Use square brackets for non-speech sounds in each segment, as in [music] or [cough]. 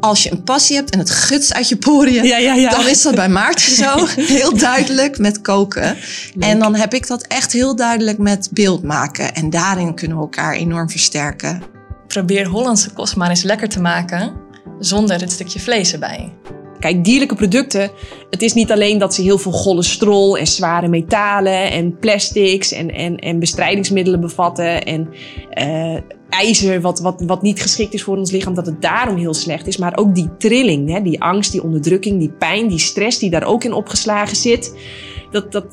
als je een passie hebt en het guts uit je poriën, Ja, ja, ja. dan is dat bij Maartje zo [laughs] heel duidelijk met koken. En dan heb ik dat echt heel duidelijk met beeld maken. En daarin kunnen we elkaar enorm versterken. Probeer Hollandse kost maar eens lekker te maken zonder het stukje vlees erbij. Kijk, dierlijke producten, het is niet alleen dat ze heel veel cholesterol en zware metalen en plastics en, en, en bestrijdingsmiddelen bevatten en eh, ijzer wat, wat, wat niet geschikt is voor ons lichaam, dat het daarom heel slecht is. Maar ook die trilling, hè, die angst, die onderdrukking, die pijn, die stress die daar ook in opgeslagen zit, dat, dat,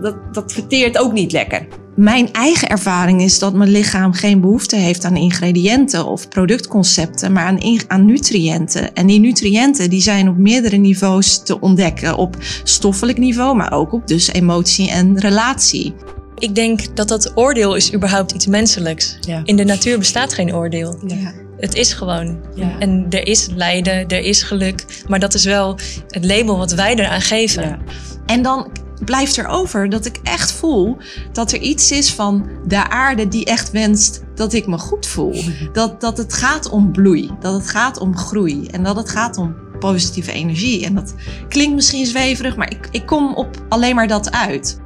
dat, dat verteert ook niet lekker. Mijn eigen ervaring is dat mijn lichaam geen behoefte heeft aan ingrediënten of productconcepten, maar aan, aan nutriënten. En die nutriënten die zijn op meerdere niveaus te ontdekken. Op stoffelijk niveau, maar ook op dus emotie en relatie. Ik denk dat dat oordeel is überhaupt iets menselijks. Ja. In de natuur bestaat geen oordeel. Ja. Het is gewoon. Ja. En er is lijden, er is geluk. Maar dat is wel het label wat wij eraan geven. Ja. En dan blijft er over dat ik echt voel dat er iets is van de aarde die echt wenst dat ik me goed voel. [laughs] Dat, dat het gaat om bloei, dat het gaat om groei en dat het gaat om positieve energie. En dat klinkt misschien zweverig, maar ik, ik kom op alleen maar dat uit.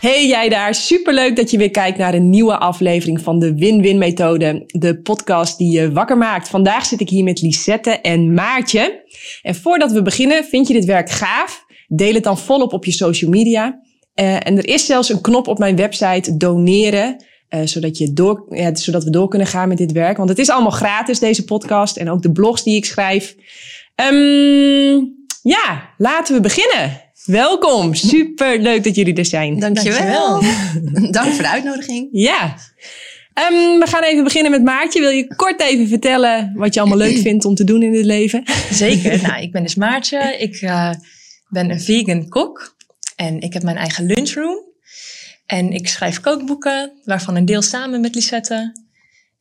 Hey jij daar, superleuk dat je weer kijkt naar een nieuwe aflevering van de Win-Win Methode, de podcast die je wakker maakt. Vandaag zit ik hier met Lisette en Maartje. En voordat we beginnen, vind je dit werk gaaf? Deel het dan volop op je social media. Eh, en er is zelfs een knop op mijn website doneren. Eh, zodat, je door, ja, zodat we door kunnen gaan met dit werk. Want het is allemaal gratis, deze podcast. En ook de blogs die ik schrijf. Ehm, ja, laten we beginnen. Welkom. Super leuk dat jullie er zijn. Dankjewel. [laughs] Dank voor de uitnodiging. Ja. Ehm, we gaan even beginnen met Maartje. Wil je kort even vertellen wat je allemaal leuk vindt om te doen in het leven? Zeker. nou, ik ben dus Maartje. Ik eh, ben een vegan kok. En ik heb mijn eigen lunchroom. En ik schrijf kookboeken, waarvan een deel samen met Lisette.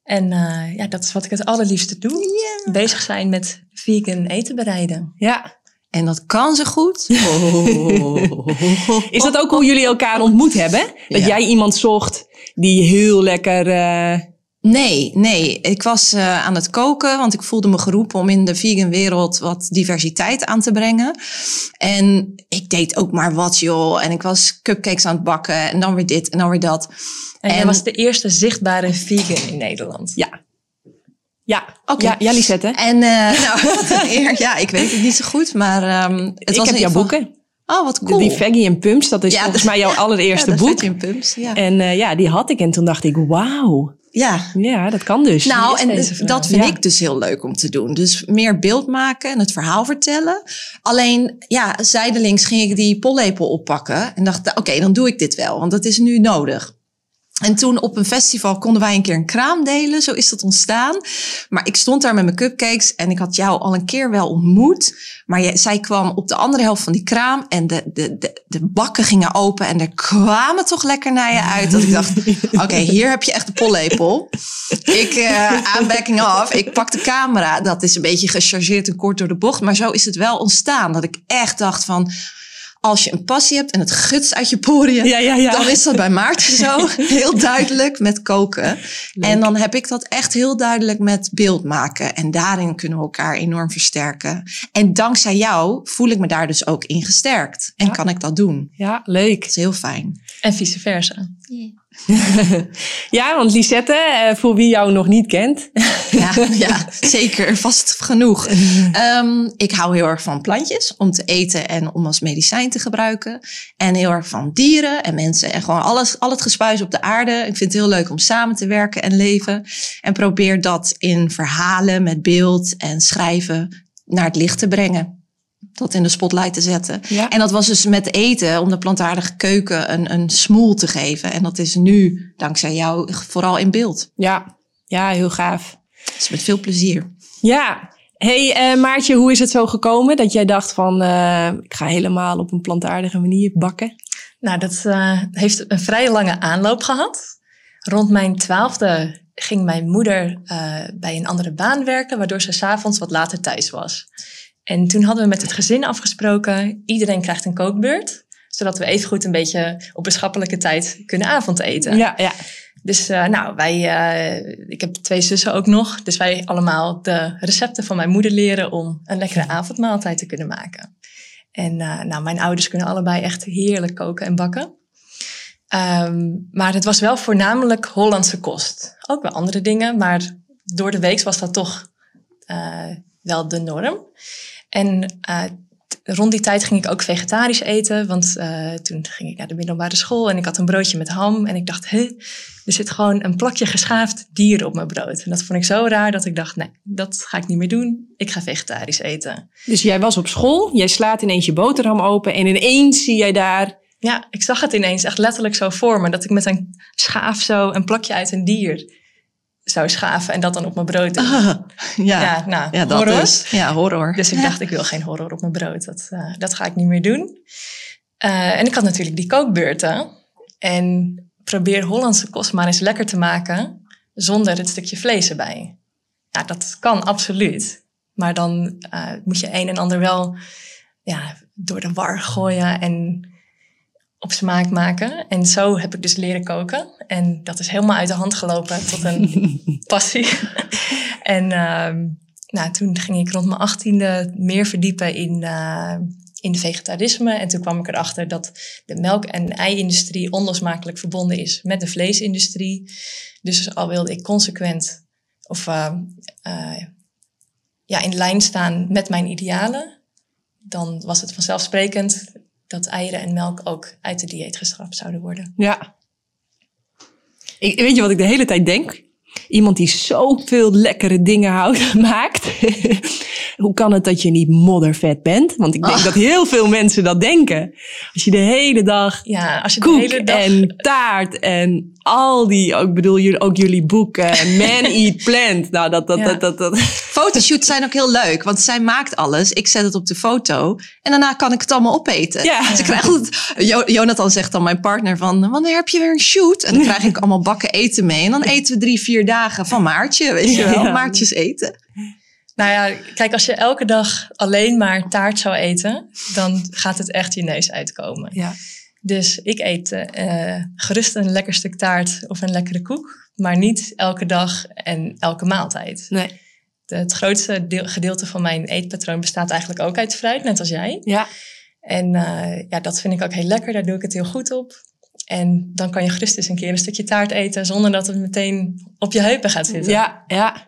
En eh, ja, dat is wat ik het allerliefste doe. Bezig zijn met vegan eten bereiden. Ja. En dat kan ze goed. [laughs] Is dat ook hoe jullie elkaar ontmoet hebben? Dat Ja. jij iemand zocht die heel lekker... eh, Nee, nee. Ik was eh, aan het koken, want ik voelde me geroepen om in de vegan wereld wat diversiteit aan te brengen. En ik deed ook maar wat, joh. En ik was cupcakes aan het bakken en dan weer dit en dan weer dat. En, jij En- was de eerste zichtbare vegan in Nederland. ja. Ja. Oké. Ja, ja, Lisette. En eh, [laughs] nou, wat een eer. ja, ik weet het niet zo goed, maar ehm, het ik was heb jouw boeken. Oh, wat cool. Die Veggie en Pumps, dat is Ja, volgens mij jouw [laughs] allereerste ja, boek. Veggie and Pumps, ja. En eh, ja, die had ik. En toen dacht ik, wauw. Ja. Ja, dat kan dus. Nou, en dat vind Ja. ik dus heel leuk om te doen. Dus meer beeld maken en het verhaal vertellen. Alleen, ja, zijdelings ging ik die pollepel oppakken. En dacht, oké, dan doe ik dit wel, want dat is nu nodig. En toen op een festival konden wij een keer een kraam delen. Zo is dat ontstaan. Maar ik stond daar met mijn cupcakes en ik had jou al een keer wel ontmoet. Maar jij, zij kwam op de andere helft van die kraam en de, de, de, de bakken gingen open. En er kwamen toch lekkernijen uit. Dat ik dacht, [laughs] oké, hier heb je echt de pollepel. Ik aanbacking af. Ik pak de camera. Dat is een beetje gechargeerd en kort door de bocht. Maar zo is het wel ontstaan. Dat ik echt dacht van... Als je een passie hebt en het guts uit je poriën... Ja, ja, ja. dan is dat bij Maartje zo. [laughs] Heel duidelijk met koken. En dan heb ik dat echt heel duidelijk met beeld maken. En daarin kunnen we elkaar enorm versterken. En dankzij jou voel ik me daar dus ook in gesterkt. En kan ik dat doen. Ja, leuk. Dat is heel fijn. En vice versa. [laughs] Ja, want Lisette, eh, voor wie jou nog niet kent. [laughs] Ja, ja zeker. Vast genoeg. [laughs] Ehm, ik hou heel erg van plantjes om te eten en om als medicijn te gebruiken. En heel erg van dieren en mensen en gewoon alles, al het gespuis op de aarde. Ik vind het heel leuk om samen te werken en leven. En probeer dat in verhalen met beeld en schrijven naar het licht te brengen. Dat in de spotlight te zetten. Ja. En dat was dus met eten, om de plantaardige keuken een, een smoel te geven. En dat is nu, dankzij jou, vooral in beeld. Ja, ja heel gaaf. Dus met veel plezier. Ja. Hey eh, Maartje, hoe is het zo gekomen dat jij dacht van... eh, ik ga helemaal op een plantaardige manier bakken? Nou, dat eh, heeft een vrij lange aanloop gehad. Rond mijn twaalfde ging mijn moeder eh, bij een andere baan werken, waardoor ze s'avonds wat later thuis was. En toen hadden we met het gezin afgesproken, iedereen krijgt een kookbeurt. Zodat we evengoed een beetje op beschappelijke tijd kunnen avondeten. Ja, ja. Dus uh, nou, wij, uh, ik heb twee zussen ook nog. Dus wij allemaal de recepten van mijn moeder leren om een lekkere avondmaaltijd te kunnen maken. En uh, nou, mijn ouders kunnen allebei echt heerlijk koken en bakken. Um, maar het was wel voornamelijk Hollandse kost. Ook wel andere dingen, maar door de week was dat toch wel de norm. En rond die tijd ging ik ook vegetarisch eten, want uh, toen ging ik naar de middelbare school en ik had een broodje met ham en ik dacht, hé, er zit gewoon een plakje geschaafd dier op mijn brood. En dat vond ik zo raar dat ik dacht, nee, dat ga ik niet meer doen. Ik ga vegetarisch eten. Dus jij was op school, jij slaat ineens je boterham open en ineens zie jij daar... Ja, ik zag het ineens echt letterlijk zo voor me, dat ik met een schaaf zo een plakje uit een dier zou schaven en dat dan op mijn brood doen. Ah, ja, ja, nou, ja dat horror. is. Ja, horror. Dus ik dacht, ik wil geen horror op mijn brood. Dat, uh, dat ga ik niet meer doen. Uh, en ik had natuurlijk die kookbeurten. En probeer Hollandse kost maar eens lekker te maken zonder het stukje vlees erbij. Ja, dat kan absoluut. Maar dan uh, moet je een en ander wel ja, door de war gooien en op smaak maken. En zo heb ik dus leren koken. En dat is helemaal uit de hand gelopen tot een [laughs] passie. en uh, nou, toen ging ik rond mijn achttiende meer verdiepen in, uh, in vegetarisme. En toen kwam ik erachter dat de melk- en ei-industrie onlosmakelijk verbonden is met de vleesindustrie. Dus al wilde ik consequent of uh, ja, in lijn staan met mijn idealen, dan was het vanzelfsprekend dat eieren en melk ook uit de dieet geschrapt zouden worden. Ja. Ik, weet je wat ik de hele tijd denk? Iemand die zoveel lekkere dingen houdt, [laughs] maakt. Hoe kan het dat je niet moddervet bent? Want ik denk oh. dat heel veel mensen dat denken. Als je de hele dag ja, als je koek de hele dag... en taart en al die, ik bedoel ook jullie boeken, [laughs] Man Eat Plant. Nou, dat, dat, dat, dat, dat. Fotoshoots zijn ook heel leuk, want zij maakt alles. Ik zet het op de foto en daarna kan ik het allemaal opeten. Ja. Dus ik krijg het, Jonathan zegt dan mijn partner van, wanneer heb je weer een shoot? En dan krijg ik allemaal bakken eten mee. En dan eten we drie, vier dagen van Maartje, weet je wel. Maartjes eten. Nou ja, kijk, als je elke dag alleen maar taart zou eten, dan gaat het echt je neus uitkomen. Ja. Dus ik eet uh, gerust een lekker stuk taart of een lekkere koek, maar niet elke dag en elke maaltijd. Nee. het grootste deel, gedeelte van mijn eetpatroon bestaat eigenlijk ook uit fruit, net als jij. Ja. En uh, ja, dat vind ik ook heel lekker, daar doe ik het heel goed op. En dan kan je gerust eens een keer een stukje taart eten zonder dat het meteen op je heupen gaat zitten. Ja, ja.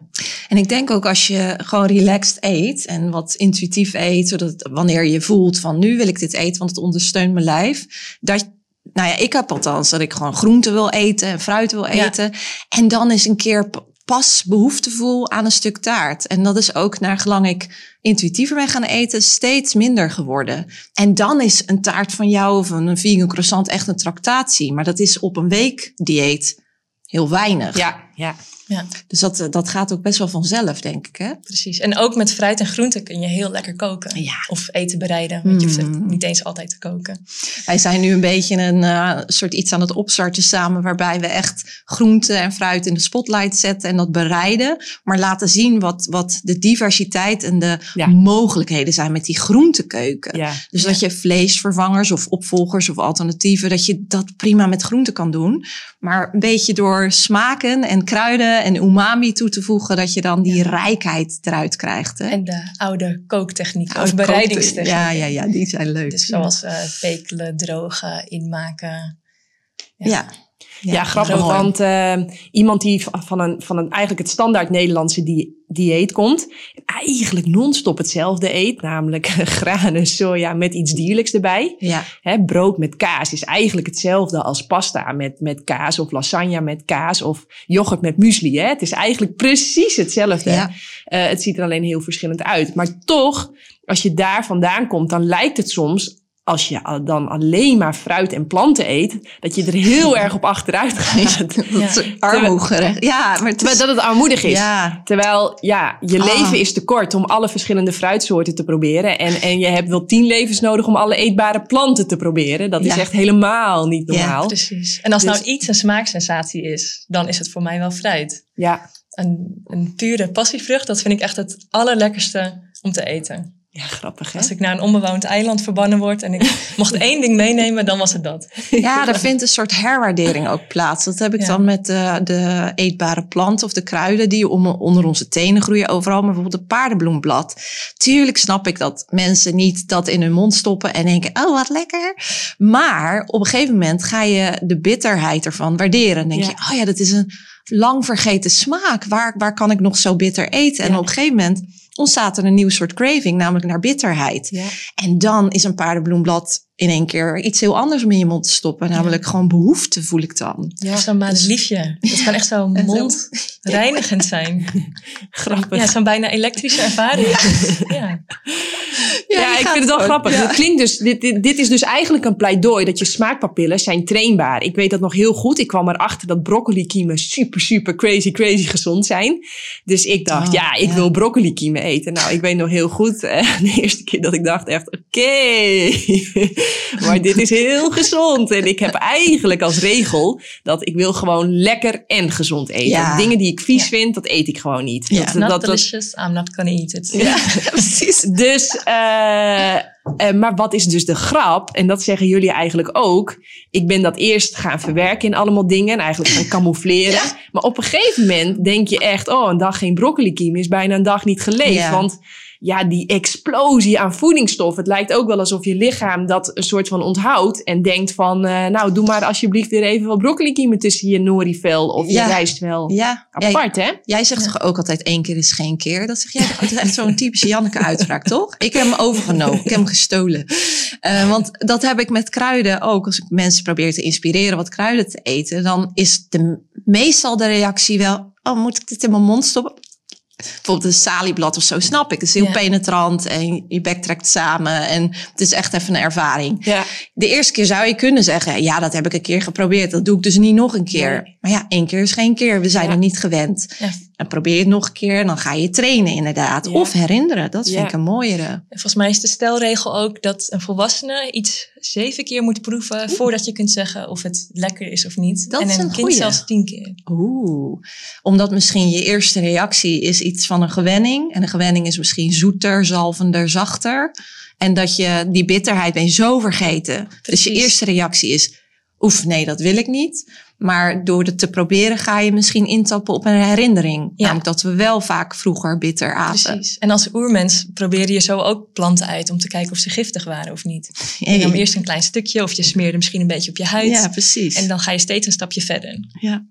En ik denk ook als je gewoon relaxed eet en wat intuïtief eet, zodat wanneer je voelt van nu wil ik dit eten, want het ondersteunt mijn lijf, dat nou ja, ik heb althans dat ik gewoon groente wil eten en fruit wil eten. En dan is een keer pas behoefte voel aan een stuk taart. En dat is ook naar gelang ik intuïtiever ben gaan eten, steeds minder geworden. En dan is een taart van jou of een vegan croissant echt een tractatie. Maar dat is op een week dieet heel weinig. Ja, ja. Ja. Dus dat, eh, dat gaat ook best wel vanzelf, denk ik. Hè? Precies. En ook met fruit en groenten kun je heel lekker koken. Ja. Of eten bereiden. Want je hoeft het mm. niet eens altijd te koken. Wij zijn nu een beetje een uh, soort iets aan het opstarten samen. Waarbij we echt groenten en fruit in de spotlight zetten. En dat bereiden. Maar laten zien wat, wat de diversiteit en de mogelijkheden zijn met die groentekeuken. Ja. Dus dat je vleesvervangers of opvolgers of alternatieven. Dat je dat prima met groenten kan doen. Maar een beetje door smaken en kruiden en umami toe te voegen, dat je dan die rijkheid eruit krijgt. Hè? En de oude kooktechnieken of bereidingstechnieken. Ja, ja, ja, die zijn leuk. Dus zoals uh, pekelen, drogen, inmaken. ja. Ja, grappig, want uh, iemand die van een, van een eigenlijk het standaard Nederlandse die, dieet komt, eigenlijk non-stop hetzelfde eet, namelijk [laughs] granen, soja met iets dierlijks erbij. Ja. Hè, brood met kaas is eigenlijk hetzelfde als pasta met, met kaas of lasagne met kaas of yoghurt met muesli. Hè. Het is eigenlijk precies hetzelfde. Ja. Uh, het ziet er alleen heel verschillend uit. Maar toch, als je daar vandaan komt, dan lijkt het soms als je dan alleen maar fruit en planten eet, dat je er heel [laughs] erg op achteruit gaat. [laughs] dat is armoedig. Ja, maar het is... dat het armoedig is. Ja. Terwijl, ja, je ah. leven is te kort om alle verschillende fruitsoorten te proberen. En, en je hebt wel tien levens nodig om alle eetbare planten te proberen. Dat is echt helemaal niet normaal. Ja, precies. En als dus... nou iets een smaaksensatie is, dan is het voor mij wel fruit. Ja. Een, een pure passievrucht, dat vind ik echt het allerlekkerste om te eten. Ja, grappig hè? Als ik naar een onbewoond eiland verbannen word en ik [laughs] mocht één ding meenemen, dan was het dat. Ja, er vindt een soort herwaardering ook plaats. Dat heb ik Ja. dan met de, de eetbare planten of de kruiden die onder onze tenen groeien overal. Maar bijvoorbeeld het paardenbloemblad. Tuurlijk snap ik dat mensen niet dat in hun mond stoppen en denken, oh wat lekker. Maar op een gegeven moment ga je de bitterheid ervan waarderen. Dan denk Ja. je, oh ja, dat is een lang vergeten smaak. Waar, waar kan ik nog zo bitter eten? En Ja. op een gegeven moment ontstaat er een nieuw soort craving, namelijk naar bitterheid. Ja. En dan is een paardenbloemblad in één keer iets heel anders om in je mond te stoppen. Namelijk gewoon behoefte voel ik dan. Ja, Zo'n liefje. Dat kan echt zo [laughs] En zo- mondreinigend [laughs] zijn. grappig. Ja, zo'n bijna elektrische ervaring. Ja. Ja, ik vind het wel grappig. Ja. Dit klinkt dus, dit, dit, dit is dus eigenlijk een pleidooi dat je smaakpapillen zijn trainbaar. Ik weet dat nog heel goed. Ik kwam erachter dat broccolikiemen super, super crazy, crazy gezond zijn. Dus ik dacht, Oh, ja, ik ja. wil broccolikiemen eten. Nou, ik weet nog heel goed, eh, [laughs] de eerste keer dat ik dacht echt, oké, [laughs] maar dit is heel gezond. En ik heb eigenlijk als regel dat ik wil gewoon lekker en gezond eten. Ja. Dingen die ik vies vind, dat eet ik gewoon niet. Dat, Not dat, dat, delicious, I'm not gonna eat it. Ja, [laughs] precies. dus, eh, eh, maar wat is dus de grap? En dat zeggen jullie eigenlijk ook. Ik ben dat eerst gaan verwerken in allemaal dingen en eigenlijk gaan camoufleren. Maar op een gegeven moment denk je echt, oh, een dag geen broccoli kiem is bijna een dag niet geleefd. Ja. Want ja, die explosie aan voedingsstof. Het lijkt ook wel alsof je lichaam dat een soort van onthoudt. En denkt van, eh, nou, doe maar alsjeblieft weer even wat broccoli kiemen tussen je norivel of je Ja. rijstvel. Ja, jij, Apart, hè? jij zegt toch ook altijd één keer is geen keer? Dat zeg jij. Dat is echt zo'n typische Janneke uitspraak, [laughs] toch? Ik heb hem overgenomen. Ik heb hem gestolen. Eh, want dat heb ik met kruiden ook. Als ik mensen probeer te inspireren wat kruiden te eten, dan is de, meestal de reactie wel: oh, moet ik dit in mijn mond stoppen? Bijvoorbeeld een salieblad of zo, snap ik. Het is heel Ja. penetrant en je bek trekt samen. En het is echt even een ervaring. Ja. De eerste keer zou je kunnen zeggen, ja, dat heb ik een keer geprobeerd. Dat doe ik dus niet nog een keer. Nee. Maar ja, één keer is geen keer. We zijn Ja. er niet gewend. Dan probeer je het nog een keer en dan ga je trainen inderdaad. Ja. Of herinneren, dat vind Ja. ik een mooiere. En Volgens mij is de stelregel ook dat een volwassene iets zeven keer moet proeven voordat je kunt zeggen of het lekker is of niet. Dat en is een een kind goeie. zelfs tien keer. Oeh, omdat misschien je eerste reactie is iets van een gewenning. En een gewenning is misschien zoeter, zalvender, zachter. En dat je die bitterheid ben je zo vergeten. Dus je eerste reactie is, oef, nee, dat wil ik niet. Maar door het te proberen ga je misschien intappen op een herinnering. Ja. Namelijk dat we wel vaak vroeger bitter aten. Precies. En als oermens probeerde je zo ook planten uit om te kijken of ze giftig waren of niet. Je nam eerst een klein stukje of je smeerde misschien een beetje op je huid. Ja, precies. En dan ga je steeds een stapje verder. ja.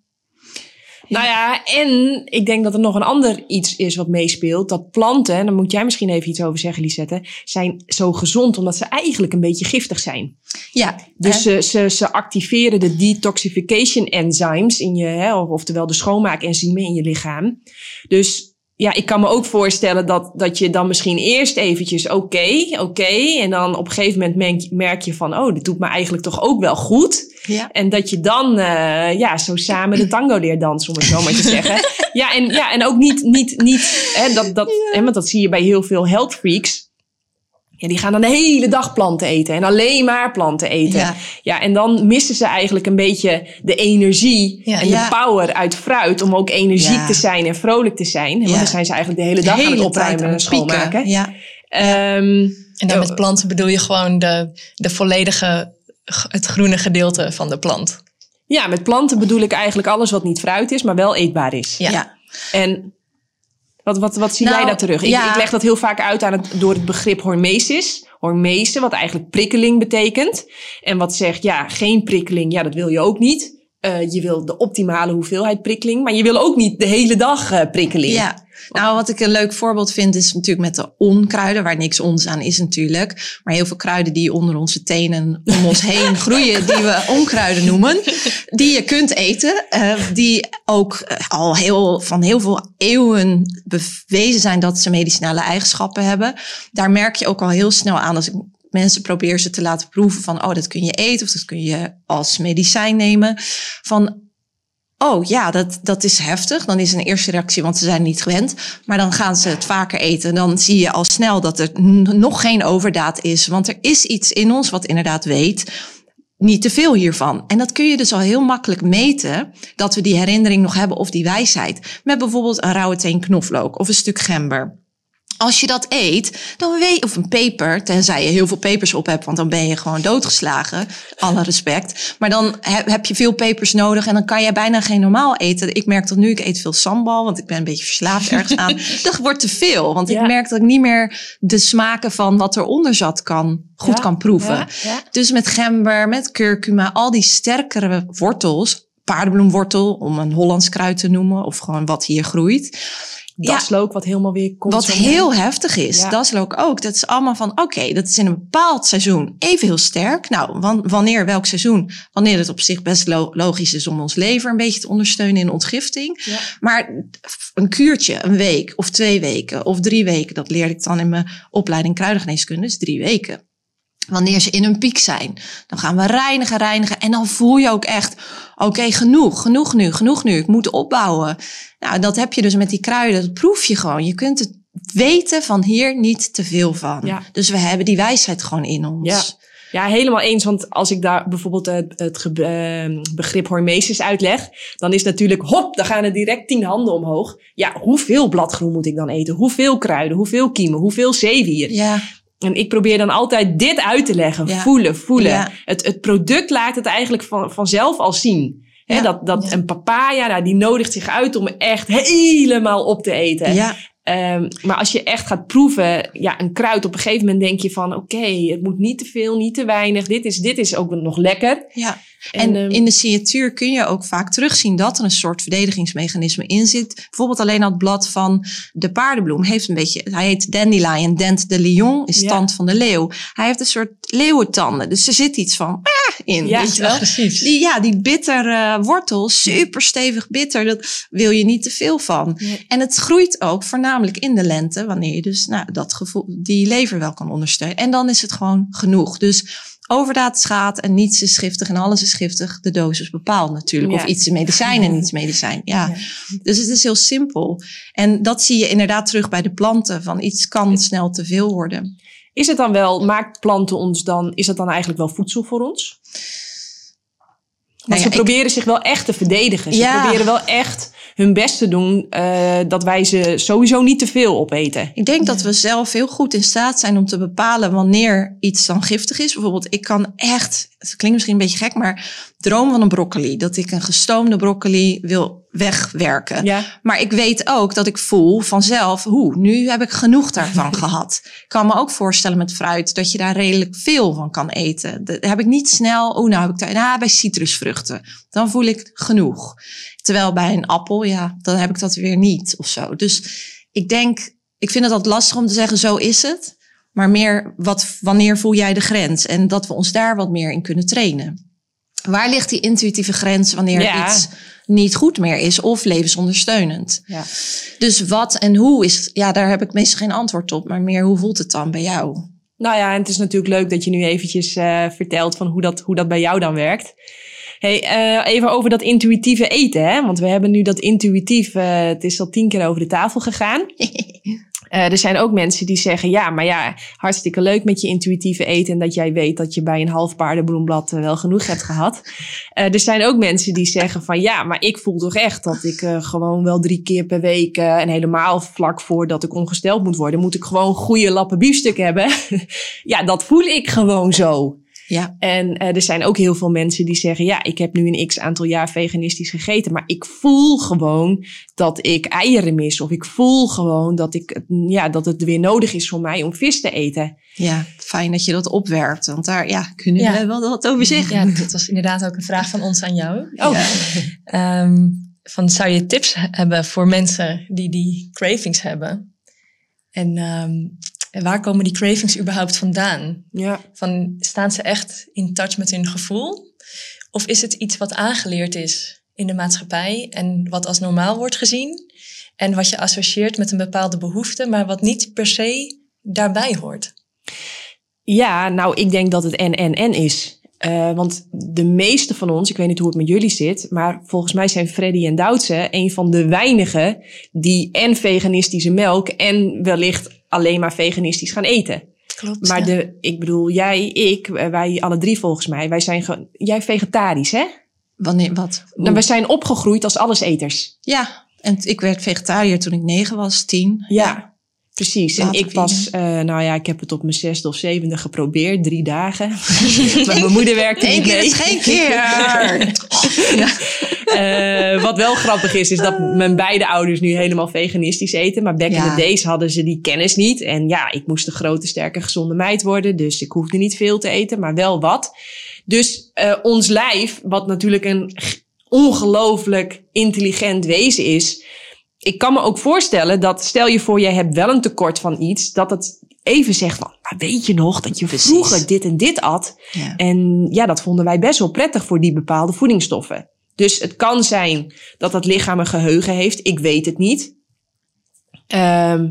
Nou ja, en ik denk dat er nog een ander iets is wat meespeelt. Dat planten, en daar moet jij misschien even iets over zeggen, Lisette, zijn zo gezond omdat ze eigenlijk een beetje giftig zijn. ja, Dus hè? ze, ze, ze activeren de detoxification enzymes in je, hè, of- oftewel de schoonmaakenzymen in je lichaam. Dus ja, ik kan me ook voorstellen dat, dat je dan misschien eerst eventjes oké, oké. en dan op een gegeven moment merk, merk je van, oh, dit doet me eigenlijk toch ook wel goed. ja. En dat je dan eh, ja, zo samen de tango leert dansen, om het zo maar te zeggen. [laughs] Ja, en, ja, en ook niet, niet, niet hè, dat, dat, hè, want dat zie je bij heel veel health freaks. Ja, die gaan dan de hele dag planten eten en alleen maar planten eten. Ja. Ja. en dan missen ze eigenlijk een beetje de energie Ja. en de Ja. power uit fruit om ook energiek te zijn en vrolijk te zijn. Want dan zijn ze eigenlijk de hele dag De aan het hele opruimen en schoonmaken. Ja. Ehm, En dan Oh. met planten bedoel je gewoon de, de volledige, het groene gedeelte van de plant. ja, met planten bedoel ik eigenlijk alles wat niet fruit is, maar wel eetbaar is. Ja. En wat, wat, wat zie Nou, jij daar terug? Ik, ja. ik leg dat heel vaak uit aan het, door het begrip hormesis. Hormese, wat eigenlijk prikkeling betekent. En wat zegt, ja, geen prikkeling, ja, dat wil je ook niet. Eh, je wil de optimale hoeveelheid prikkeling, maar je wil ook niet de hele dag eh, prikkeling. Ja, nou wat ik een leuk voorbeeld vind is natuurlijk met de onkruiden, waar niks ons aan is natuurlijk. Maar heel veel kruiden die onder onze tenen om ons [laughs] heen groeien, die we onkruiden noemen, die je kunt eten. eh, die ook al heel, van heel veel eeuwen bewezen zijn dat ze medicinale eigenschappen hebben. Daar merk je ook al heel snel aan als ik mensen probeer ze te laten proeven van, oh dat kun je eten of dat kun je als medicijn nemen. Van Oh ja, dat, dat is heftig. Dan is een eerste reactie, want ze zijn niet gewend. Maar dan gaan ze het vaker eten. Dan zie je al snel dat er nog geen overdaad is. Want er is iets in ons wat inderdaad weet. Niet te veel hiervan. En dat kun je dus al heel makkelijk meten. Dat we die herinnering nog hebben of die wijsheid. Met bijvoorbeeld een rauwe teen knoflook of een stuk gember. Als je dat eet, dan weet of een peper, tenzij je heel veel pepers op hebt, want dan ben je gewoon doodgeslagen. Alle respect. Maar dan heb, je veel pepers nodig en dan kan je bijna geen normaal eten. Ik merk dat nu, ik eet veel sambal, want ik ben een beetje verslaafd ergens aan. [laughs] Dat wordt te veel, want Ja. ik merk dat ik niet meer de smaken van wat eronder zat kan, goed Ja, kan proeven. ja. Dus met gember, met curcuma, al die sterkere wortels, paardenbloemwortel, om een Hollands kruid te noemen, of gewoon wat hier groeit. Ja, Daslook, wat helemaal weer komt. wat heel heftig is, Ja. dat is ook. Dat is allemaal van, oké, dat is in een bepaald seizoen even heel sterk. Nou, wan- wanneer, welk seizoen? Wanneer het op zich best lo- logisch is om ons lever een beetje te ondersteunen in ontgifting. Ja. Maar een kuurtje, een week of twee weken of drie weken, dat leerde ik dan in mijn opleiding kruidengeneeskunde, is drie weken. Wanneer ze in hun piek zijn, dan gaan we reinigen, reinigen. En dan voel je ook echt, oké, genoeg, genoeg nu, genoeg nu. Ik moet opbouwen. Nou, dat heb je dus met die kruiden. Dat proef je gewoon. Je kunt het weten van hier niet te veel van. Ja. Dus we hebben die wijsheid gewoon in ons. Ja. Ja, helemaal eens. Want als ik daar bijvoorbeeld het, het eh, begrip hormesis uitleg, dan is natuurlijk, hop, dan gaan er direct tien handen omhoog. Ja, hoeveel bladgroen moet ik dan eten? Hoeveel kruiden? Hoeveel kiemen? Hoeveel zeewier? Ja, En ik probeer dan altijd dit uit te leggen. Ja. Voelen, voelen. Ja. Het, het product laat het eigenlijk van, vanzelf al zien. Dat dat een papaya, nou, die nodigt zich uit om echt helemaal op te eten. Ehm, maar als je echt gaat proeven, ja, een kruid, op een gegeven moment denk je van, oké, het moet niet te veel, niet te weinig. Dit is, dit is ook nog lekker. ja. En, En ehm, in de signatuur kun je ook vaak terugzien dat er een soort verdedigingsmechanisme in zit. Bijvoorbeeld alleen al het blad van de paardenbloem heeft een beetje, hij heet dandelion, dent de lion, is Ja. tand van de leeuw. Hij heeft een soort leeuwentanden, dus er zit iets van ah, in, Ja, weet je wel. Agressief. Die, ja, die bittere wortel, super stevig bitter, dat wil je niet te veel van. En het groeit ook voornamelijk in de lente, wanneer je dus nou, dat gevoel, die lever wel kan ondersteunen. En dan is het gewoon genoeg. Dus overdaad schaadt en niets is giftig en alles is giftig. De dosis bepaalt natuurlijk. Ja. Of iets medicijn en niets medicijn. Ja. Dus het is heel simpel. En dat zie je inderdaad terug bij de planten. Van iets kan snel te veel worden. is het dan wel, maakt planten ons dan, is dat dan eigenlijk wel voedsel voor ons? Want Nou ja, ze ik- proberen zich wel echt te verdedigen. Ze Ja. proberen wel echt hun best te doen eh, dat wij ze sowieso niet te veel opeten. Ik denk dat we zelf heel goed in staat zijn om te bepalen wanneer iets dan giftig is. Bijvoorbeeld, ik kan echt, het klinkt misschien een beetje gek, maar droom van een broccoli. Dat ik een gestoomde broccoli wil wegwerken. Ja, Maar ik weet ook dat ik voel vanzelf, hoe, nu heb ik genoeg daarvan [laughs] gehad. Ik kan me ook voorstellen met fruit dat je daar redelijk veel van kan eten. Dat heb ik niet snel, oh nou heb ik daar, nou, bij citrusvruchten. Dan voel ik genoeg. Terwijl bij een appel, ja, dan heb ik dat weer niet of zo. Dus ik denk, ik vind het altijd lastig om te zeggen, zo is het. Maar meer, wat, wanneer voel jij de grens? En dat we ons daar wat meer in kunnen trainen. Waar ligt die intuïtieve grens wanneer Ja. iets niet goed meer is of levensondersteunend? ja. Dus wat en hoe is, ja, daar heb ik meestal geen antwoord op. Maar meer, hoe voelt het dan bij jou? Nou ja, en het is natuurlijk leuk dat je nu eventjes eh, vertelt van hoe dat, hoe dat bij jou dan werkt. Hey, eh, even over dat intuïtieve eten, hè? Want we hebben nu dat intuïtief, eh, het is al tien keer over de tafel gegaan. [laughs] Eh, er zijn ook mensen die zeggen, ja, maar ja, hartstikke leuk met je intuïtieve eten en dat jij weet dat je bij een half paardenbloemblad eh, wel genoeg hebt gehad. Eh, er zijn ook mensen die zeggen van, ja, maar ik voel toch echt dat ik gewoon wel drie keer per week en helemaal vlak voordat ik ongesteld moet worden, moet ik gewoon goede lappen biefstuk hebben. [laughs] ja, dat voel ik gewoon zo. Ja, En eh, er zijn ook heel veel mensen die zeggen: Ja, ik heb nu een x aantal jaar veganistisch gegeten, maar ik voel gewoon dat ik eieren mis. Of ik voel gewoon dat, ik, het- ja, dat het weer nodig is voor mij om vis te eten. ja, fijn dat je dat opwerpt. Want daar ja, kunnen Ja. we wel wat over zeggen. Ja, dat was inderdaad ook een vraag van ons aan jou. Oh, Ehm, van, zou je tips he- hebben voor mensen die die cravings hebben? En ehm, en waar komen die cravings überhaupt vandaan? ja. Van, staan ze echt in touch met hun gevoel? Of is het iets wat aangeleerd is in de maatschappij en wat als normaal wordt gezien? En wat je associeert met een bepaalde behoefte, maar wat niet per se daarbij hoort? ja, nou, ik denk dat het en en en is. Eh, want de meeste van ons, ik weet niet hoe het met jullie zit, maar volgens mij zijn Freddy en Doutse een van de weinigen die en veganistische melk en wellicht alleen maar veganistisch gaan eten. Klopt. Maar ja. de, ik bedoel, jij, ik, eh, wij alle drie volgens mij, wij zijn ge- jij vegetarisch, hè? Wanneer, wat? Nou, wij zijn opgegroeid als alleseters. Ja, en ik werd vegetariër toen ik negen was, tien. Ja. Precies. En ik pas, eh, nou ja, ik heb het op mijn zesde of zevende geprobeerd, drie dagen. [laughs] maar mijn moeder werkte Eén niet keer is geen keer. [laughs] ja. Eh, wat wel grappig is, is dat mijn beide ouders nu helemaal veganistisch eten. Maar back in the days hadden ze die kennis niet. En ja, ik moest een grote, sterke, gezonde meid worden. Dus ik hoefde niet veel te eten, maar wel wat. Dus eh, ons lijf, wat natuurlijk een ongelooflijk intelligent wezen is. Ik kan me ook voorstellen dat, stel je voor, jij hebt wel een tekort van iets. Dat het even zegt van, maar weet je nog dat je Precies. vroeger dit en dit at? Ja. En ja, dat vonden wij best wel prettig voor die bepaalde voedingsstoffen. Dus het kan zijn dat het lichaam een geheugen heeft. Ik weet het niet. Ehm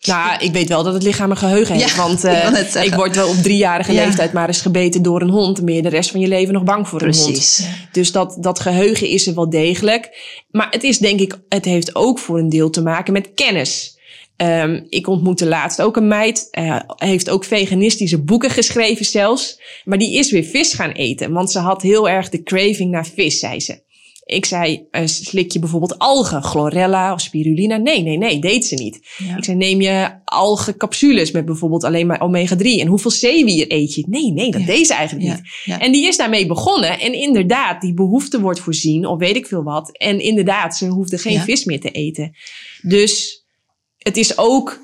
nou, ik weet wel dat het lichaam een geheugen heeft. Ja, want [laughs] ik eh, ik word wel op driejarige Ja. leeftijd maar eens gebeten door een hond. Dan ben je de rest van je leven nog bang voor een hond. Precies. Dus dat, dat geheugen is er wel degelijk. Maar het is denk ik, het heeft ook voor een deel te maken met kennis. Ehm, ik ontmoette laatst ook een meid, eh, heeft ook veganistische boeken geschreven zelfs. Maar die is weer vis gaan eten, want ze had heel erg de craving naar vis, zei ze. Ik zei, eh, slik je bijvoorbeeld algen, chlorella of spirulina? Nee, nee, nee, deed ze niet. Ja. Ik zei, neem je algencapsules met bijvoorbeeld alleen maar omega-3? En hoeveel zeewier eet je? Nee, nee, dat Ja. deed ze eigenlijk Ja. niet. En die is daarmee begonnen. En inderdaad, die behoefte wordt voorzien, of weet ik veel wat. En inderdaad, ze hoefde geen vis meer te eten. Dus het is ook.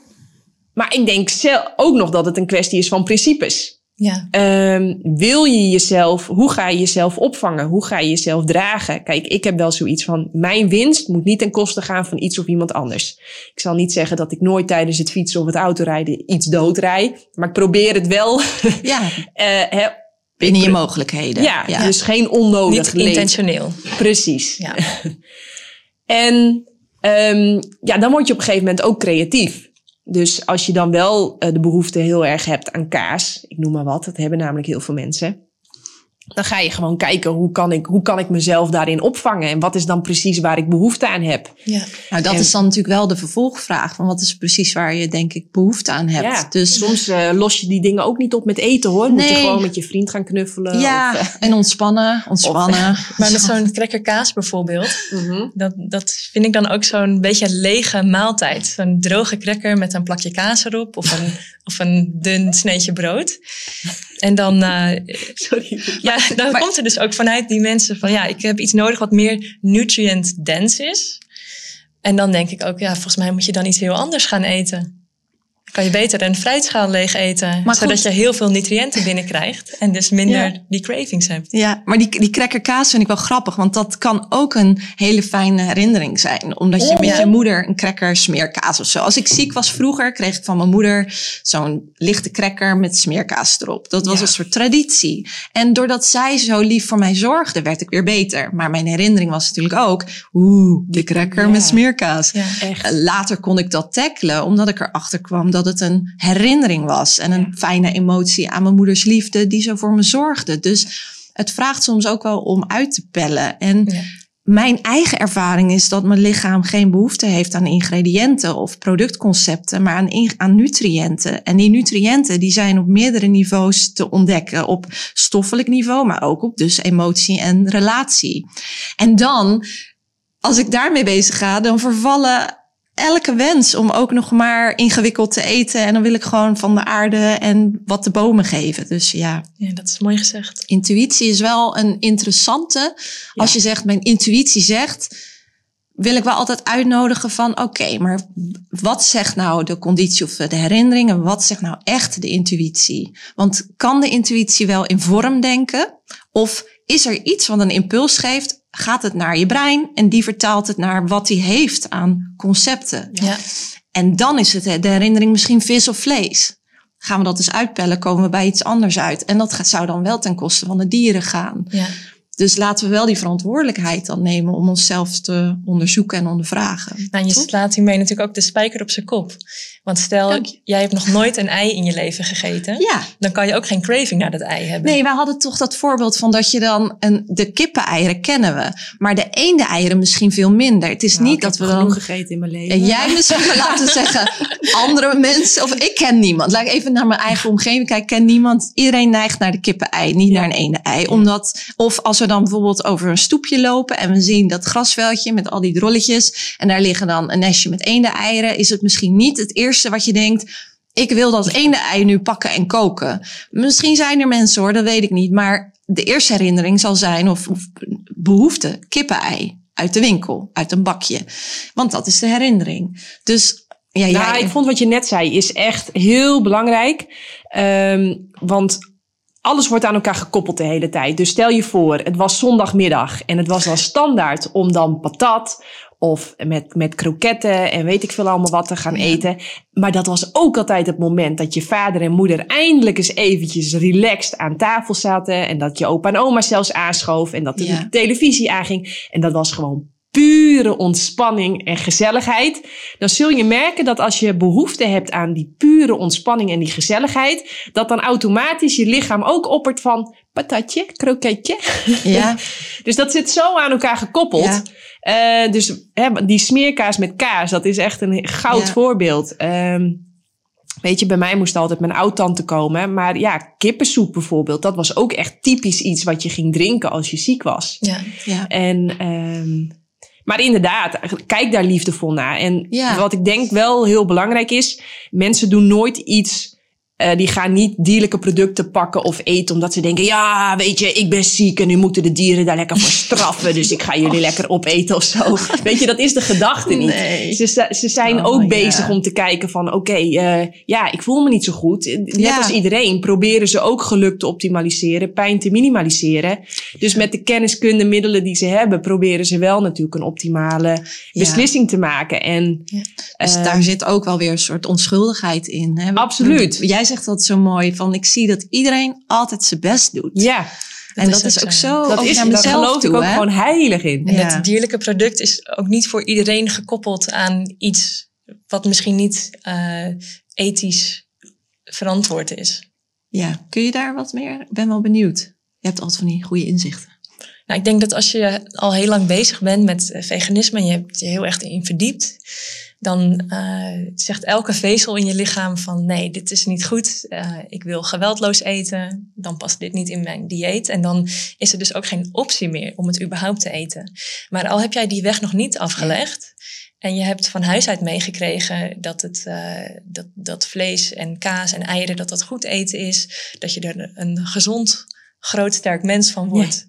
Maar ik denk zelf ook nog dat het een kwestie is van principes. Ja, Ehm, wil je jezelf, hoe ga je jezelf opvangen? Hoe ga je jezelf dragen? Kijk, ik heb wel zoiets van, mijn winst moet niet ten koste gaan van iets of iemand anders. Ik zal niet zeggen dat ik nooit tijdens het fietsen of het autorijden iets doodrij. Maar ik probeer het wel. [laughs] ja, eh, binnen je mogelijkheden. ja, dus geen onnodig niet leed. intentioneel. Precies. Ja. [laughs] En ehm, ja, dan word je op een gegeven moment ook creatief. Dus als je dan wel eh, de behoefte heel erg hebt aan kaas, ik noem maar wat, dat hebben namelijk heel veel mensen. Dan ga je gewoon kijken hoe kan ik, hoe kan ik mezelf daarin opvangen en wat is dan precies waar ik behoefte aan heb. Ja. Nou, dat En- is dan natuurlijk wel de vervolgvraag. Van wat is precies waar je denk ik behoefte aan hebt. Ja, Dus soms eh, los je die dingen ook niet op met eten hoor. Moet je gewoon met je vriend gaan knuffelen. ja, Of, eh, en ontspannen, ontspannen. [laughs] Maar met zo'n cracker kaas bijvoorbeeld, mhm. dat, dat vind ik dan ook zo'n beetje een lege maaltijd. Zo'n droge cracker met een plakje kaas erop of een, of een dun sneetje brood. En dan, eh, [laughs] Sorry. ja, dan Maar- komt er dus ook vanuit die mensen van ja, ik heb iets nodig wat meer nutrient dense is. En dan denk ik ook, ja, volgens mij moet je dan iets heel anders gaan eten. Kan je beter een fruitschaal leeg eten, Maar zodat goed. je heel veel nutriënten [laughs] binnenkrijgt en dus minder Ja. die cravings hebt. Ja, maar die, die cracker kaas vind ik wel grappig. Want dat kan ook een hele fijne herinnering zijn. Omdat je Oh, met je moeder een cracker smeerkaas of zo. Als ik ziek was vroeger, kreeg ik van mijn moeder zo'n lichte cracker met smeerkaas erop. Dat was Ja. een soort traditie. En doordat zij zo lief voor mij zorgde, werd ik weer beter. Maar mijn herinnering was natuurlijk ook, oeh, de cracker met smeerkaas. Ja. Echt. Later kon ik dat tackelen, omdat ik erachter kwam dat het een herinnering was. En een fijne emotie aan mijn moeders liefde, die zo voor me zorgde. Dus het vraagt soms ook wel om uit te pellen. En Ja. mijn eigen ervaring is dat mijn lichaam geen behoefte heeft aan ingrediënten of productconcepten, maar aan, aan nutriënten. En die nutriënten die zijn op meerdere niveaus te ontdekken. Op stoffelijk niveau, maar ook op dus emotie en relatie. En dan als ik daarmee bezig ga, dan vervallen elke wens om ook nog maar ingewikkeld te eten. En dan wil ik gewoon van de aarde en wat de bomen geven. Dus ja, ja, dat is mooi gezegd. intuïtie is wel een interessante. Als je zegt, mijn intuïtie zegt, wil ik wel altijd uitnodigen van, oké, maar wat zegt nou de conditie of de herinnering en wat zegt nou echt de intuïtie? Want kan de intuïtie wel in vorm denken? Of is er iets wat een impuls geeft? Gaat het naar je brein en die vertaalt het naar wat hij heeft aan concepten? Ja. En dan is het de herinnering misschien vis of vlees. Gaan we dat eens uitpellen, komen we bij iets anders uit. En dat gaat- zou dan wel ten koste van de dieren gaan. Ja. Dus laten we wel die verantwoordelijkheid dan nemen om onszelf te onderzoeken en ondervragen. Nou, je Toch? slaat hiermee natuurlijk ook de spijker op zijn kop. Want stel, jij hebt nog nooit een ei in je leven gegeten. Ja, Dan kan je ook geen craving naar dat ei hebben. nee, wij hadden toch dat voorbeeld van dat je dan een, de kippeneieren kennen we, maar de eenden-eieren misschien veel minder. Het is Nou, niet dat we genoeg dan. gegeten in mijn leven. En jij misschien laten [laughs] zeggen, andere mensen, of ik ken niemand. Laat ik even naar mijn eigen omgeving kijken. Ik ken niemand. Iedereen neigt naar de kippen-ei, niet Ja. naar een ene-ei. Omdat, of als we dan bijvoorbeeld over een stoepje lopen en we zien dat grasveldje met al die drolletjes en daar liggen dan een nestje met eenden-eieren, is het misschien niet het eerste wat je denkt. Ik wil dat eenden-ei nu pakken en koken. Misschien zijn er mensen hoor, dat weet ik niet. Maar de eerste herinnering zal zijn, of, of behoefte, kippenei uit de winkel, uit een bakje. Want dat is de herinnering. Dus ja, Nou, jij, ik vond wat je net zei is echt heel belangrijk. Ehm, want alles wordt aan elkaar gekoppeld de hele tijd. Dus stel je voor, het was zondagmiddag en het was dan standaard om dan patat of met, met kroketten en weet ik veel allemaal wat te gaan eten. Maar dat was ook altijd het moment dat je vader en moeder eindelijk eens eventjes relaxed aan tafel zaten. En dat je opa en oma zelfs aanschoof en dat de Ja. televisie aanging. En dat was gewoon pure ontspanning en gezelligheid. Dan zul je merken dat als je behoefte hebt aan die pure ontspanning en die gezelligheid, dat dan automatisch je lichaam ook oppert van patatje, kroketje. ja, [laughs] Dus dat zit zo aan elkaar gekoppeld. Ja. Eh, dus hè, die smeerkaas met kaas, dat is echt een goud Ja. voorbeeld. Ehm, weet je, bij mij moest altijd mijn oud-tante komen. Maar ja, kippensoep bijvoorbeeld, dat was ook echt typisch iets wat je ging drinken als je ziek was. Ja. ja. En, ehm, maar inderdaad, kijk daar liefdevol naar. En Ja. wat ik denk wel heel belangrijk is, mensen doen nooit iets. Eh, die gaan niet dierlijke producten pakken of eten omdat ze denken: ja, weet je, ik ben ziek en nu moeten de dieren daar lekker voor [laughs] straffen. dus ik ga jullie lekker opeten of zo. [laughs] Weet je, dat is de gedachte niet. Nee. Ze, ze zijn Oh, ook ja. bezig om te kijken van oké, eh, ja, ik voel me niet zo goed. Net Ja. als iedereen proberen ze ook geluk te optimaliseren, pijn te minimaliseren. Dus met de kenniskunde middelen die ze hebben, proberen ze wel natuurlijk een optimale beslissing te maken. En Dus eh, daar zit ook wel weer een soort onschuldigheid in. Hè? Absoluut. Jij zegt dat zo mooi, van ik zie dat iedereen altijd zijn best doet. ja, en is dat is ook zo. dat ook is, naar mezelf geloof toe, ik ook hè? gewoon heilig in. En Ja. het dierlijke product is ook niet voor iedereen gekoppeld aan iets wat misschien niet eh, ethisch verantwoord is. Ja, kun je daar wat meer? Ik ben wel benieuwd. Je hebt altijd van die goede inzichten. Nou, ik denk dat als je al heel lang bezig bent met veganisme en je hebt je heel erg in verdiept, dan eh, zegt elke vezel in je lichaam van nee, dit is niet goed. Eh, ik wil geweldloos eten. Dan past dit niet in mijn dieet. En dan is er dus ook geen optie meer om het überhaupt te eten. Maar al heb jij die weg nog niet afgelegd. En je hebt van huis uit meegekregen dat, het, eh, dat, dat vlees en kaas en eieren dat dat goed eten is. Dat je er een gezond, groot, sterk mens van wordt.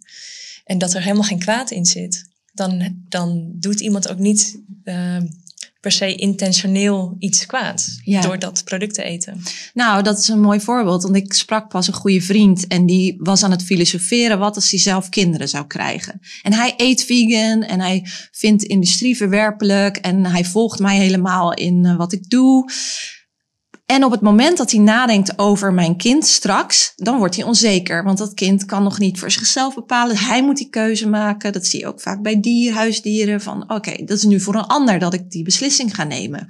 En dat er helemaal geen kwaad in zit. Dan, dan doet iemand ook niet per se intentioneel iets kwaads Ja. door dat product te eten. Nou, dat is een mooi voorbeeld. Want ik sprak pas een goede vriend en die was aan het filosoferen wat als hij zelf kinderen zou krijgen. En hij eet vegan en hij vindt industrie verwerpelijk en hij volgt mij helemaal in eh, wat ik doe. En op het moment dat hij nadenkt over mijn kind straks, dan wordt hij onzeker. Want dat kind kan nog niet voor zichzelf bepalen. Hij moet die keuze maken. Dat zie je ook vaak bij dier, huisdieren. Van oké, dat is nu voor een ander dat ik die beslissing ga nemen.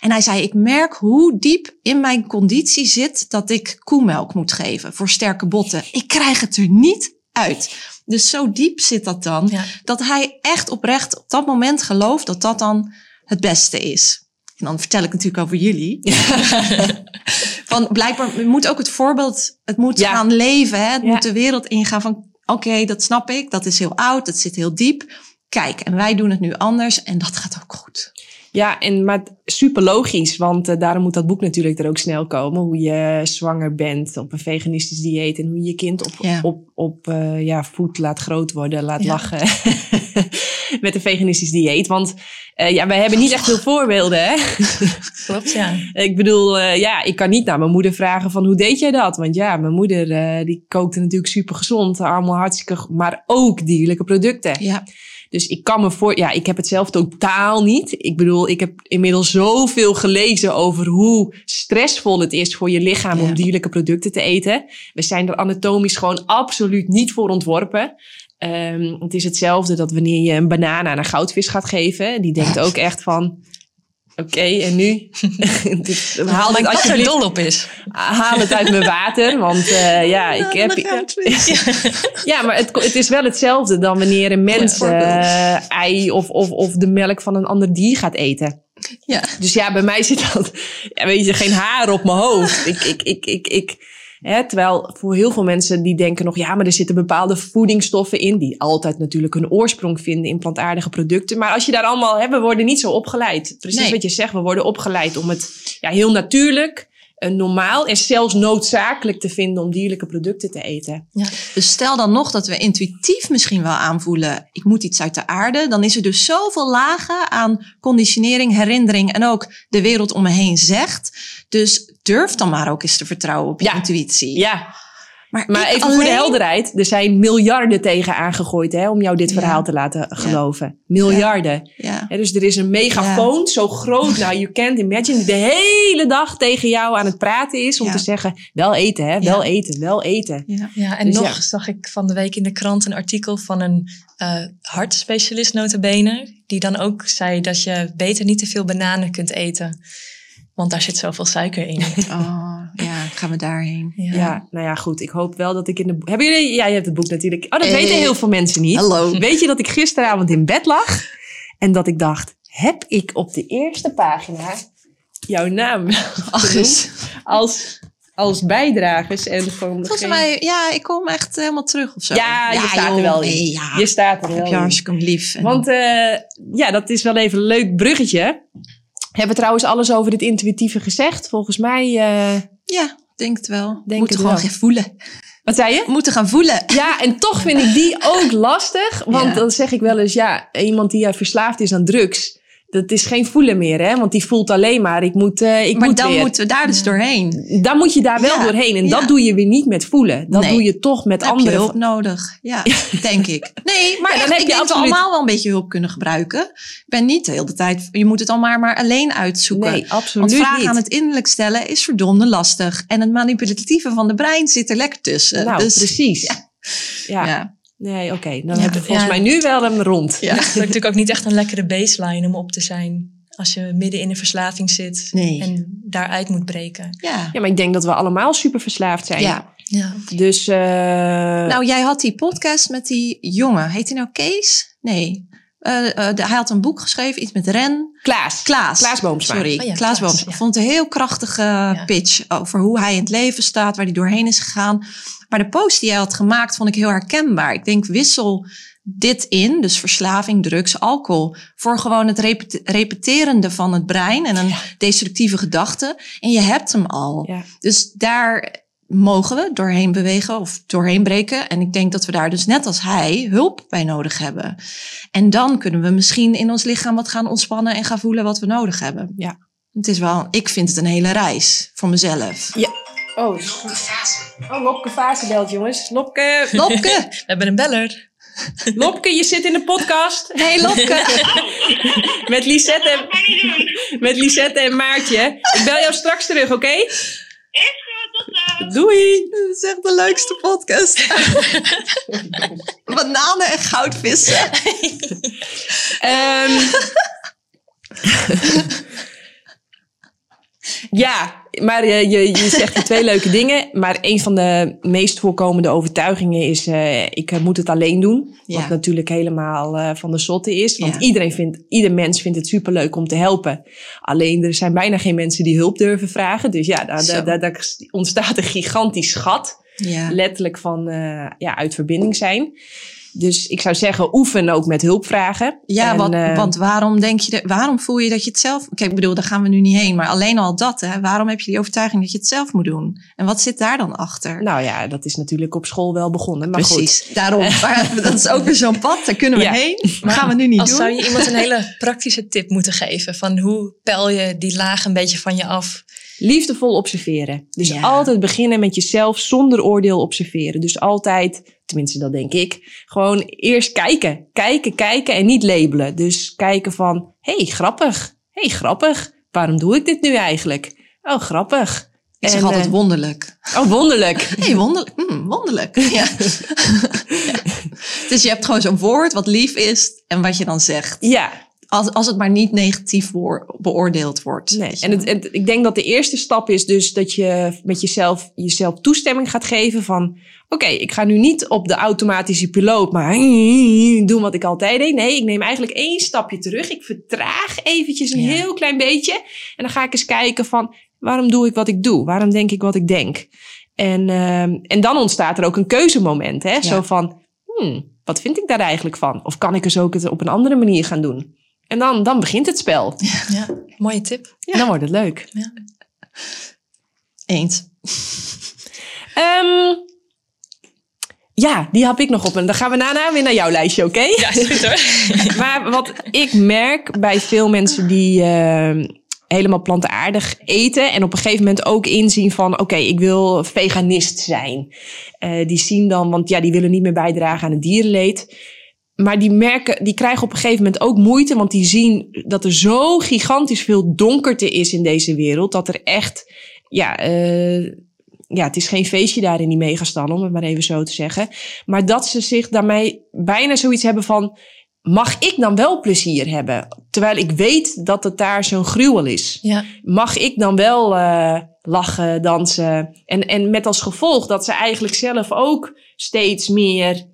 En hij zei, ik merk hoe diep in mijn conditie zit dat ik koemelk moet geven voor sterke botten. Ik krijg het er niet uit. Dus zo diep zit dat dan, Ja. dat hij echt oprecht op dat moment gelooft dat dat dan het beste is. En dan vertel ik natuurlijk over jullie. Van [laughs] blijkbaar moet ook het voorbeeld, het moet Ja. gaan leven, hè? het Ja. moet de wereld ingaan van, oké, dat snap ik, dat is heel oud, dat zit heel diep. Kijk, en wij doen het nu anders en dat gaat ook goed. Ja, en, maar super logisch, want eh, daarom moet dat boek natuurlijk er ook snel komen. Hoe je zwanger bent op een veganistisch dieet en hoe je je kind op, Ja. op, op eh, ja, voet laat groot worden, laat Ja. lachen [laughs] [laughs] met een veganistisch dieet. Want eh, ja, wij hebben niet echt veel [laughs] voorbeelden, hè? Klopt, ja. [laughs] ik bedoel, eh, ja, ik kan niet naar mijn moeder vragen van hoe deed jij dat? Want ja, mijn moeder eh, die kookte natuurlijk super gezond, allemaal hartstikke, maar ook dierlijke producten. Ja, Dus ik kan me voor, ja, ik heb het zelf totaal niet. Ik bedoel, ik heb inmiddels zoveel gelezen over hoe stressvol het is voor je lichaam Ja. om dierlijke producten te eten. We zijn er anatomisch gewoon absoluut niet voor ontworpen. Ehm, het is hetzelfde dat wanneer je een banaan aan een goudvis gaat geven. Die denkt [laughs] ook echt van, oké, en nu? [laughs] Dit- haal kat er alsjeblieft dol op is. haal het uit mijn water. Want eh, [laughs] ja, ik heb. Ja, maar het, het is wel hetzelfde dan wanneer een mens eh, ei of, of, of de melk van een ander dier gaat eten. ja. Dus ja, bij mij zit dat, ja, weet je, geen haar op mijn hoofd. Ik, ik, ik, ik, ik, Hè, terwijl voor heel veel mensen die denken nog, ja, maar er zitten bepaalde voedingsstoffen in, die altijd natuurlijk hun oorsprong vinden in plantaardige producten. Maar als je daar allemaal, hè, we worden niet zo opgeleid. Precies Nee. wat je zegt, we worden opgeleid om het ja, heel natuurlijk, eh, normaal en zelfs noodzakelijk te vinden om dierlijke producten te eten. Dus stel dan nog dat we intuïtief misschien wel aanvoelen, ik moet iets uit de aarde. Dan is er dus zoveel lagen aan conditionering, herinnering en ook de wereld om me heen zegt. Dus durf dan maar ook eens te vertrouwen op je Ja. intuïtie. Ja, Maar, maar even voor de helderheid, er zijn miljarden tegen aangegooid hè, om jou dit Ja. verhaal te laten geloven. Miljarden. Ja. Hè, dus er is een megafoon, zo groot, nou, you can't imagine, die de hele dag tegen jou aan het praten is om Ja. te zeggen, wel eten, hè, wel Ja. eten, wel eten. Ja. Ja, en Dus nog ja. zag ik van de week in de krant een artikel van een eh hartspecialist notabene. Die dan ook zei dat je beter niet te veel bananen kunt eten. Want daar zit zoveel suiker in. [laughs] Oh, ja, gaan we daarheen. Ja. nou ja, goed. Ik hoop wel dat ik in de... Hebben jullie... Ja, je hebt het boek natuurlijk. Oh, dat Eh, weten heel veel mensen niet. Hallo. Weet je dat ik gisteravond in bed lag en dat ik dacht, heb ik op de eerste pagina jouw naam [laughs] Ach, als, als bijdragers en gewoon Volgens degene- mij, ja, ik kom echt helemaal terug of zo. Ja, je staat er joh, wel in. nee, ja. Je staat er wel heb je hartstikke lief. En- Want eh, ja, dat is wel even een leuk bruggetje. Hebben we trouwens alles over het intuïtieve gezegd? Volgens mij, eh, ja, denk het wel. Denk Moeten het gewoon gaan voelen. wat zei je? Moeten gaan voelen. Ja, en toch vind ik die ook lastig. Want Ja. dan zeg ik wel eens, ja, iemand die verslaafd is aan drugs, dat is geen voelen meer, hè? Want die voelt alleen maar, ik moet, eh, ik maar moet dan weer. moeten we daar dus doorheen. Dan moet je daar wel Ja, doorheen. En ja. dat doe je weer niet met voelen. Dat Nee. doe je toch met Dan heb je andere. hulp nodig. [laughs] Ja, denk ik. Nee, maar Ja, dan heb ik je denk dat we absoluut- allemaal wel een beetje hulp kunnen gebruiken. Ik ben niet de hele tijd... Je moet het al maar, maar alleen uitzoeken. Nee, absoluut Want vragen niet. aan het innerlijk stellen is verdomde lastig. En het manipulatieve van de brein zit er lekker tussen. nou, dus, precies. [laughs] ja. Nee, oké. Dan Ja. hebben we volgens Ja. mij nu wel hem rond. Ja. Het is natuurlijk ook niet echt een lekkere baseline om op te zijn. Als je midden in een verslaving zit Nee. en daaruit moet breken. Ja. Ja, maar ik denk dat we allemaal super verslaafd zijn. ja. Ja. Dus, eh, Nou, jij had die podcast met die jongen. Heet hij nou Kees? Nee. Eh, eh, de- hij had een boek geschreven, iets met ren. Klaas. Klaas. Klaas Boomsma. Sorry, Oh ja, Klaas Klaas, Boomsma. ja. Ik vond een heel krachtige pitch over hoe hij in het leven staat, waar hij doorheen is gegaan. Maar de post die hij had gemaakt vond ik heel herkenbaar. Ik denk, wissel dit in, dus verslaving, drugs, alcohol, voor gewoon het repete- repeterende van het brein en een destructieve gedachte. En je hebt hem al. Ja. Dus daar mogen we doorheen bewegen of doorheen breken. En ik denk dat we daar dus net als hij hulp bij nodig hebben. En dan kunnen we misschien in ons lichaam wat gaan ontspannen en gaan voelen wat we nodig hebben. Ja. Het is wel, ik vind het een hele reis voor mezelf. Oh, oh Lopke Vaassen belt, jongens. Lopke, [laughs] Lopke! We hebben een beller. Lopke, je zit in de podcast Hey Lopke! [laughs] met Lisette en, met Lisette en Maartje. Ik bel jou straks terug, oké? Doei! Dit is echt de leukste podcast. [laughs] Bananen en goudvissen. [laughs] Ehm [laughs] ja, maar eh, je, je zegt twee leuke dingen. Maar een van de meest voorkomende overtuigingen is... eh, ik eh, moet het alleen doen. Ja. Wat natuurlijk helemaal van de zotte is. Want Ja. iedereen vindt, ieder mens vindt het superleuk om te helpen. Alleen er zijn bijna geen mensen die hulp durven vragen. Dus ja, daar, daar, daar, daar ontstaat een gigantisch gat Ja. letterlijk van eh, ja, uit verbinding zijn. Dus ik zou zeggen, oefen ook met hulp vragen. Ja, En, want, eh, want waarom denk je, de, waarom voel je dat je het zelf, kijk, ik bedoel, daar gaan we nu niet heen, maar alleen al dat, hè, waarom heb je die overtuiging dat je het zelf moet doen? En wat zit daar dan achter? Nou ja, dat is natuurlijk op school wel begonnen. Maar Precies, daarom. [laughs] Maar dat is ook weer zo'n pad, daar kunnen we Ja. heen. Maar gaan we nu niet Als doen. zou je iemand een hele praktische tip moeten geven. Van hoe pel je die laag een beetje van je af. liefdevol observeren. Dus Ja. altijd beginnen met jezelf zonder oordeel observeren. Dus altijd, tenminste dat denk ik, gewoon eerst kijken. Kijken, kijken en niet labelen. Dus kijken van, hé, hey, grappig. Hé, hey, grappig. Waarom doe ik dit nu eigenlijk? Oh, grappig. ik zeg En, altijd eh, wonderlijk. oh, wonderlijk. Hé, [laughs] hey, wonderlijk. Hm, [laughs] wonderlijk. Ja. Ja. [laughs] Dus je hebt gewoon zo'n woord wat lief is en wat je dan zegt. Ja, Als, als het maar niet negatief woor- beoordeeld wordt. Nee, en het, ik denk dat de eerste stap is dus dat je met jezelf, jezelf toestemming gaat geven van... Oké, ik ga nu niet op de automatische piloot, maar [laughs] doen wat ik altijd deed. Nee, ik neem eigenlijk één stapje terug. Ik vertraag eventjes een Ja. heel klein beetje. En dan ga ik eens kijken van, waarom doe ik wat ik doe? Waarom denk ik wat ik denk? En, ehm, en dan ontstaat er ook een keuzemoment. Hè? Zo van, hmm, wat vind ik daar eigenlijk van? Of kan ik eens ook het op een andere manier gaan doen? En dan, dan begint het spel. Ja, mooie tip. Dan wordt het leuk. Ja. Eens. Ehm, ja, die heb ik nog op. En dan gaan we daarna weer naar jouw lijstje, oké? Ja, is goed hoor. [laughs] maar wat ik merk bij veel mensen die ehm, helemaal plantaardig eten en op een gegeven moment ook inzien van oké, ik wil veganist zijn. Eh, die zien dan, want ja, die willen niet meer bijdragen aan het dierenleed. Maar die merken, die krijgen op een gegeven moment ook moeite, want die zien dat er zo gigantisch veel donkerte is in deze wereld, dat er echt, ja, eh, ja, het is geen feestje daar in die megastallen, om het maar even zo te zeggen. Maar dat ze zich daarmee bijna zoiets hebben van, mag ik dan wel plezier hebben? Terwijl ik weet dat het daar zo'n gruwel is. Ja. Mag ik dan wel uh, lachen, dansen? En, en met als gevolg dat ze eigenlijk zelf ook steeds meer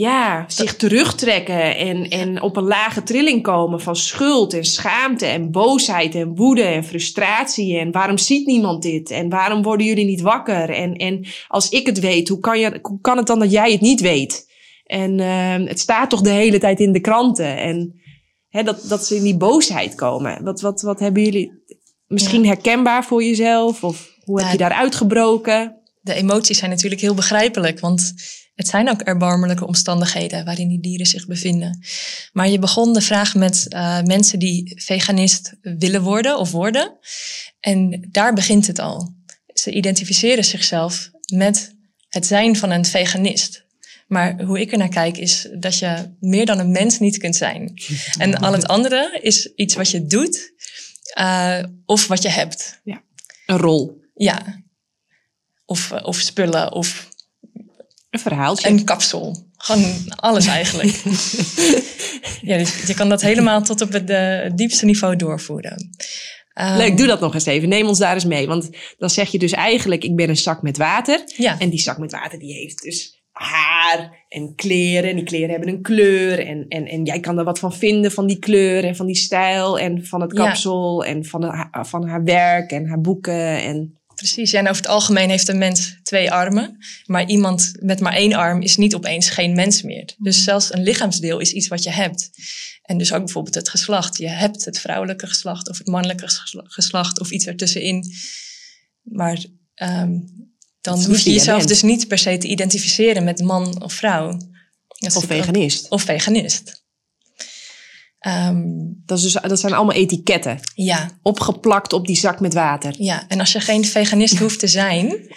ja, zich terugtrekken en, en op een lage trilling komen van schuld en schaamte en boosheid en woede en frustratie. En waarom ziet niemand dit? En waarom worden jullie niet wakker? En, en als ik het weet, hoe kan, je, hoe kan het dan dat jij het niet weet? En uh, het staat toch de hele tijd in de kranten. En hè, dat, dat ze in die boosheid komen. Wat, wat, wat hebben jullie misschien herkenbaar voor jezelf? Of hoe heb je daar uitgebroken? De emoties zijn natuurlijk heel begrijpelijk, want het zijn ook erbarmelijke omstandigheden waarin die dieren zich bevinden. Maar je begon de vraag met eh, mensen die veganist willen worden of worden. En daar begint het al. Ze identificeren zichzelf met het zijn van een veganist. Maar hoe ik er naar kijk is dat je meer dan een mens niet kunt zijn. [laughs] En al het andere is iets wat je doet eh, of wat je hebt. Een rol, Ja. Of, eh, of spullen of een verhaaltje. een kapsel. Gewoon alles eigenlijk. [laughs] ja, dus je kan dat helemaal tot op het eh, diepste niveau doorvoeren. Ehm, Leuk, doe dat nog eens even. Neem ons daar eens mee. Want dan zeg je dus eigenlijk, ik ben een zak met water. Ja, En die zak met water die heeft dus haar en kleren. En die kleren hebben een kleur. En, en, en jij kan er wat van vinden van die kleur en van die stijl. En van het Ja. kapsel en van, haar, van haar werk en haar boeken. En precies. En over het algemeen heeft een mens twee armen. Maar iemand met maar één arm is niet opeens geen mens meer. Dus zelfs een lichaamsdeel is iets wat je hebt. En dus ook bijvoorbeeld het geslacht. Je hebt het vrouwelijke geslacht of het mannelijke gesla- geslacht of iets ertussenin. Maar ehm, dan hoef je jezelf dus niet per se te identificeren met man of vrouw. Of ook- veganist. Of veganist. Ehm, Dat, is dus, dat zijn allemaal etiketten. ja, Opgeplakt op die zak met water. ja, en als je geen veganist hoeft te zijn,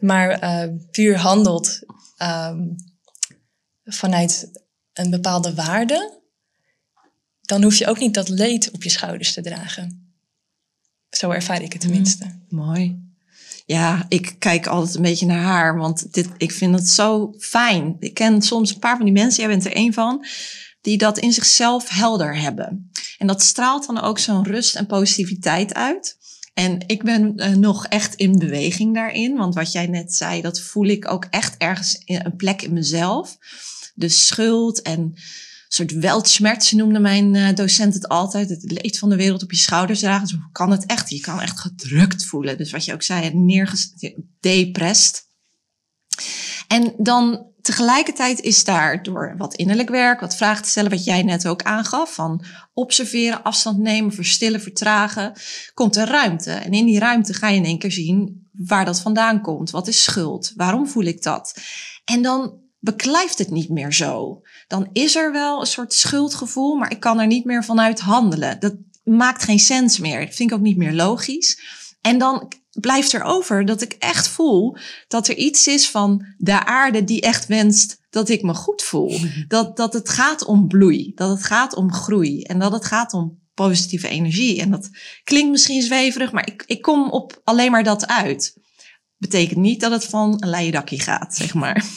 maar eh, puur handelt ehm, vanuit een bepaalde waarde, dan hoef je ook niet dat leed op je schouders te dragen. Zo ervaar ik het tenminste. Mooi. Ja, ik kijk altijd een beetje naar haar, want dit, ik vind het zo fijn. Ik ken soms een paar van die mensen, jij bent er één van, die dat in zichzelf helder hebben. En dat straalt dan ook zo'n rust en positiviteit uit. En ik ben eh, nog echt in beweging daarin, want wat jij net zei, dat voel ik ook echt ergens in een plek in mezelf. De schuld en soort weltschmerz noemde mijn eh, docent het altijd. Het leed van de wereld op je schouders dragen. Zo kan het echt. Je kan echt gedrukt voelen. Dus wat je ook zei, neergedepressed. En dan tegelijkertijd is daar door wat innerlijk werk, wat vragen te stellen, wat jij net ook aangaf, van observeren, afstand nemen, verstillen, vertragen, komt er ruimte. En in die ruimte ga je in één keer zien waar dat vandaan komt. Wat is schuld? Waarom voel ik dat? En dan beklijft het niet meer zo. Dan is er wel een soort schuldgevoel, maar ik kan er niet meer vanuit handelen. Dat maakt geen sens meer. Dat vind ik ook niet meer logisch. En dan blijft er over dat ik echt voel dat er iets is van de aarde die echt wenst dat ik me goed voel. Dat, dat het gaat om bloei, dat het gaat om groei en dat het gaat om positieve energie. En dat klinkt misschien zweverig, maar ik, ik kom op alleen maar dat uit. Betekent niet dat het van een leien dakje gaat, zeg maar. [laughs]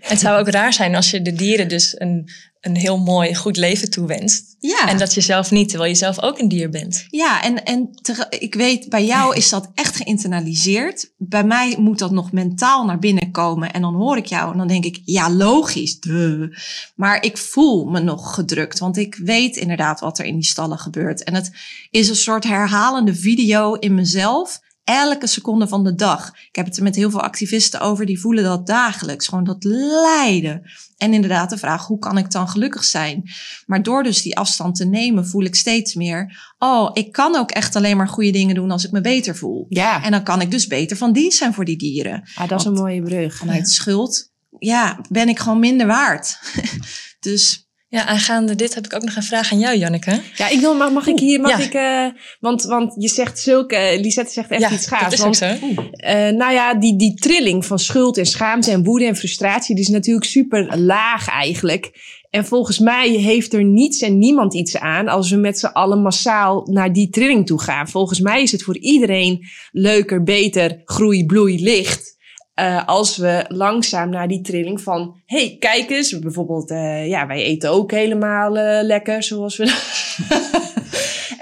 Het zou ook raar zijn als je de dieren dus een, een heel mooi, goed leven toewenst. Ja. En dat je zelf niet, terwijl je zelf ook een dier bent. Ja, en, en ik weet, bij jou is dat echt geïnternaliseerd. Bij mij moet dat nog mentaal naar binnen komen. En dan hoor ik jou en dan denk ik, ja, logisch. duh. Maar ik voel me nog gedrukt, want ik weet inderdaad wat er in die stallen gebeurt. En het is een soort herhalende video in mezelf. elke seconde van de dag. Ik heb het er met heel veel activisten over, die voelen dat dagelijks. Gewoon dat lijden. En inderdaad de vraag, hoe kan ik dan gelukkig zijn? Maar door dus die afstand te nemen, voel ik steeds meer... oh, ik kan ook echt alleen maar goede dingen doen als ik me beter voel. Ja, En dan kan ik dus beter van dienst zijn voor die dieren. ah, dat is een mooie brug. Vanuit schuld, ja, ben ik gewoon minder waard. [laughs] dus Ja, aangaande dit heb ik ook nog een vraag aan jou, Janneke. Ja, ik wil, mag, mag ik hier, mag Ja. ik, eh, want, want je zegt zulke, eh, Lisette zegt echt ja, iets gaafs. dat is ook want, zo. eh, nou ja, die, die trilling van schuld en schaamte en woede en frustratie, die is natuurlijk super laag eigenlijk. En volgens mij heeft er niets en niemand iets aan als we met z'n allen massaal naar die trilling toe gaan. Volgens mij is het voor iedereen leuker, beter, groei, bloei, licht. Eh, als we langzaam naar die trilling van, hey, kijk eens, bijvoorbeeld, eh, ja, wij eten ook helemaal eh, lekker, zoals we. [laughs]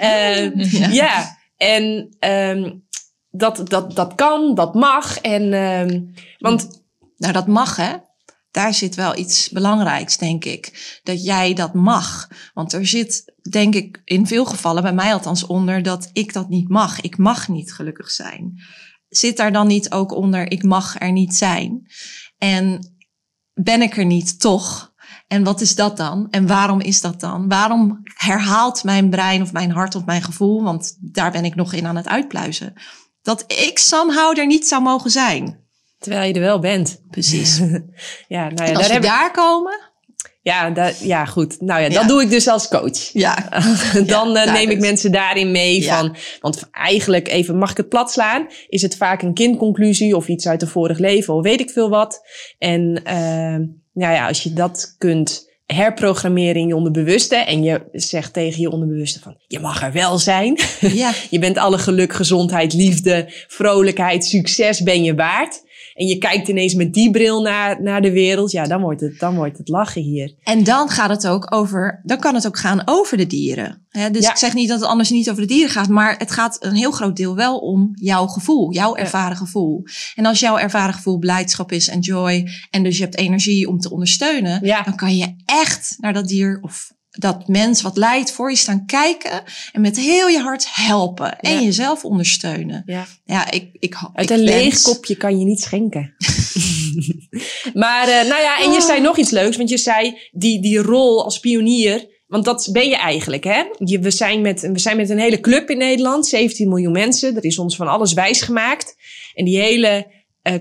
Ja. ja. en ehm, dat, dat, dat kan, dat mag. En, ehm, want Nou, dat mag, hè? Daar zit wel iets belangrijks, denk ik. Dat jij dat mag. Want er zit, denk ik, in veel gevallen, bij mij althans, onder dat ik dat niet mag. Ik mag niet gelukkig zijn. Zit daar dan niet ook onder, ik mag er niet zijn? En ben ik er niet toch? En wat is dat dan? En waarom is dat dan? Waarom herhaalt mijn brein of mijn hart of mijn gevoel, want daar ben ik nog in aan het uitpluizen, dat ik somehow er niet zou mogen zijn? terwijl je er wel bent. Precies. [laughs] Ja, nou ja, En als daar we daar komen, ja, daar, ja, goed. Nou ja, Ja. dat doe ik dus als coach. ja, [laughs] Dan eh, neem ik dus. mensen daarin mee Ja. van, want eigenlijk even, mag ik het plat slaan? Is het vaak een kindconclusie of iets uit een vorig leven of weet ik veel wat? En eh, nou ja, als je dat kunt herprogrammeren in je onderbewuste en je zegt tegen je onderbewuste van, je mag er wel zijn. ja. [laughs] Je bent alle geluk, gezondheid, liefde, vrolijkheid, succes ben je waard. En je kijkt ineens met die bril naar, naar de wereld. Ja, dan wordt, het, dan wordt het lachen hier. En dan gaat het ook over, dan kan het ook gaan over de dieren. Hè, dus Ja. ik zeg niet dat het anders niet over de dieren gaat, maar het gaat een heel groot deel wel om jouw gevoel, jouw ervaren gevoel. En als jouw ervaren gevoel blijdschap is en joy, en dus je hebt energie om te ondersteunen, Ja. dan kan je echt naar dat dier of dat mens wat lijdt voor je staan kijken en met heel je hart helpen en Ja. jezelf ondersteunen. Ja. Ja, ik, ik, Uit ik een leeg wens- kopje kan je niet schenken. [laughs] maar eh, nou ja, en je zei nog iets leuks. Want je zei die, die rol als pionier. Want dat ben je eigenlijk, hè? Je, we, zijn met, we zijn met een hele club in Nederland. 17 miljoen mensen. Er is ons van alles wijsgemaakt. En die hele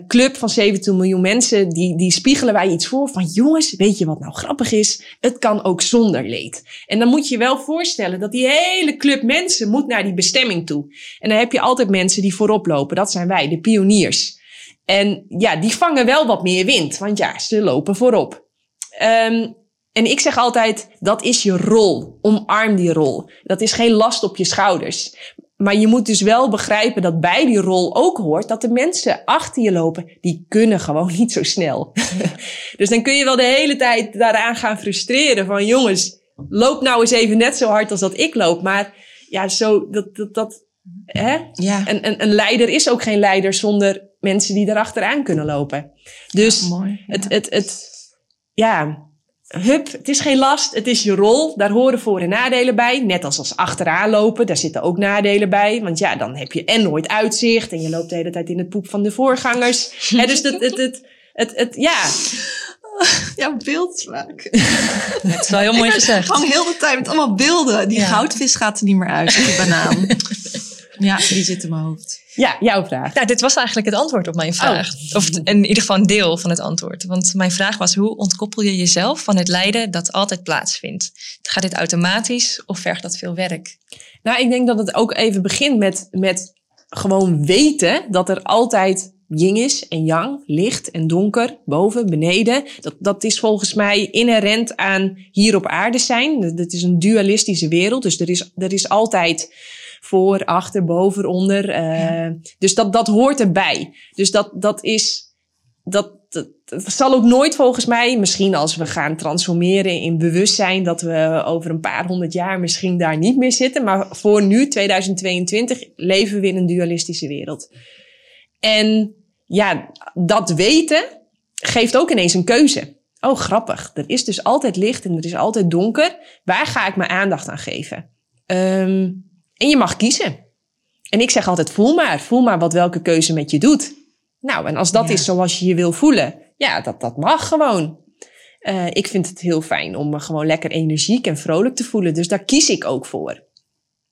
club van 17 miljoen mensen... Die, die spiegelen wij iets voor van... jongens, weet je wat nou grappig is? Het kan ook zonder leed. En dan moet je je wel voorstellen... dat die hele club mensen moet naar die bestemming toe. En dan heb je altijd mensen die voorop lopen. Dat zijn wij, de pioniers. En ja, die vangen wel wat meer wind. Want ja, ze lopen voorop. Ehm, en ik zeg altijd, dat is je rol. Omarm die rol. Dat is geen last op je schouders. Maar je moet dus wel begrijpen dat bij die rol ook hoort dat de mensen achter je lopen, die kunnen gewoon niet zo snel. [laughs] dus dan kun je wel de hele tijd daaraan gaan frustreren van jongens, loop nou eens even net zo hard als dat ik loop. Maar ja, zo, dat, dat, dat hè? Ja, Een, een, een leider is ook geen leider zonder mensen die erachteraan kunnen lopen. Dus mooi. het, het, het, ja, hup, het is geen last, het is je rol. Daar horen voor- en nadelen bij. Net als als achteraan lopen, daar zitten ook nadelen bij. Want ja, dan heb je en nooit uitzicht en je loopt de hele tijd in het poep van de voorgangers. Hè, dus het, het, het, het, het, ja, Ja, beeldsmaak. Dat is wel heel mooi Ik gezegd. hang heel de tijd met allemaal beelden. Die Ja. goudvis gaat er niet meer uit, die banaan. [laughs] [laughs] ja, die zit in mijn hoofd. ja, jouw vraag. Nou, dit was eigenlijk het antwoord op mijn vraag. Of in ieder geval een deel van het antwoord. Want mijn vraag was, hoe ontkoppel je jezelf van het lijden dat altijd plaatsvindt? Gaat dit automatisch of vergt dat veel werk? Nou, ik denk dat het ook even begint met, met gewoon weten dat er altijd yin is en yang, licht en donker, boven, beneden. Dat, dat is volgens mij inherent aan hier op aarde zijn. Dat is een dualistische wereld, dus er is, er is altijd voor, achter, boven, onder. eh, Dus dat, dat hoort erbij. Dus dat, dat is... Dat, dat, dat zal ook nooit volgens mij, misschien als we gaan transformeren in bewustzijn, dat we over een paar honderd jaar misschien daar niet meer zitten. Maar voor nu, 2022, leven we in een dualistische wereld. En ja, dat weten geeft ook ineens een keuze. Oh, grappig. Er is dus altijd licht en er is altijd donker. Waar ga ik mijn aandacht aan geven? Ehm, en je mag kiezen. en ik zeg altijd, voel maar. Voel maar wat welke keuze met je doet. Nou, en als dat Ja. is zoals je je wil voelen, ja, dat, dat mag gewoon. Eh, ik vind het heel fijn om me gewoon lekker energiek en vrolijk te voelen. Dus daar kies ik ook voor.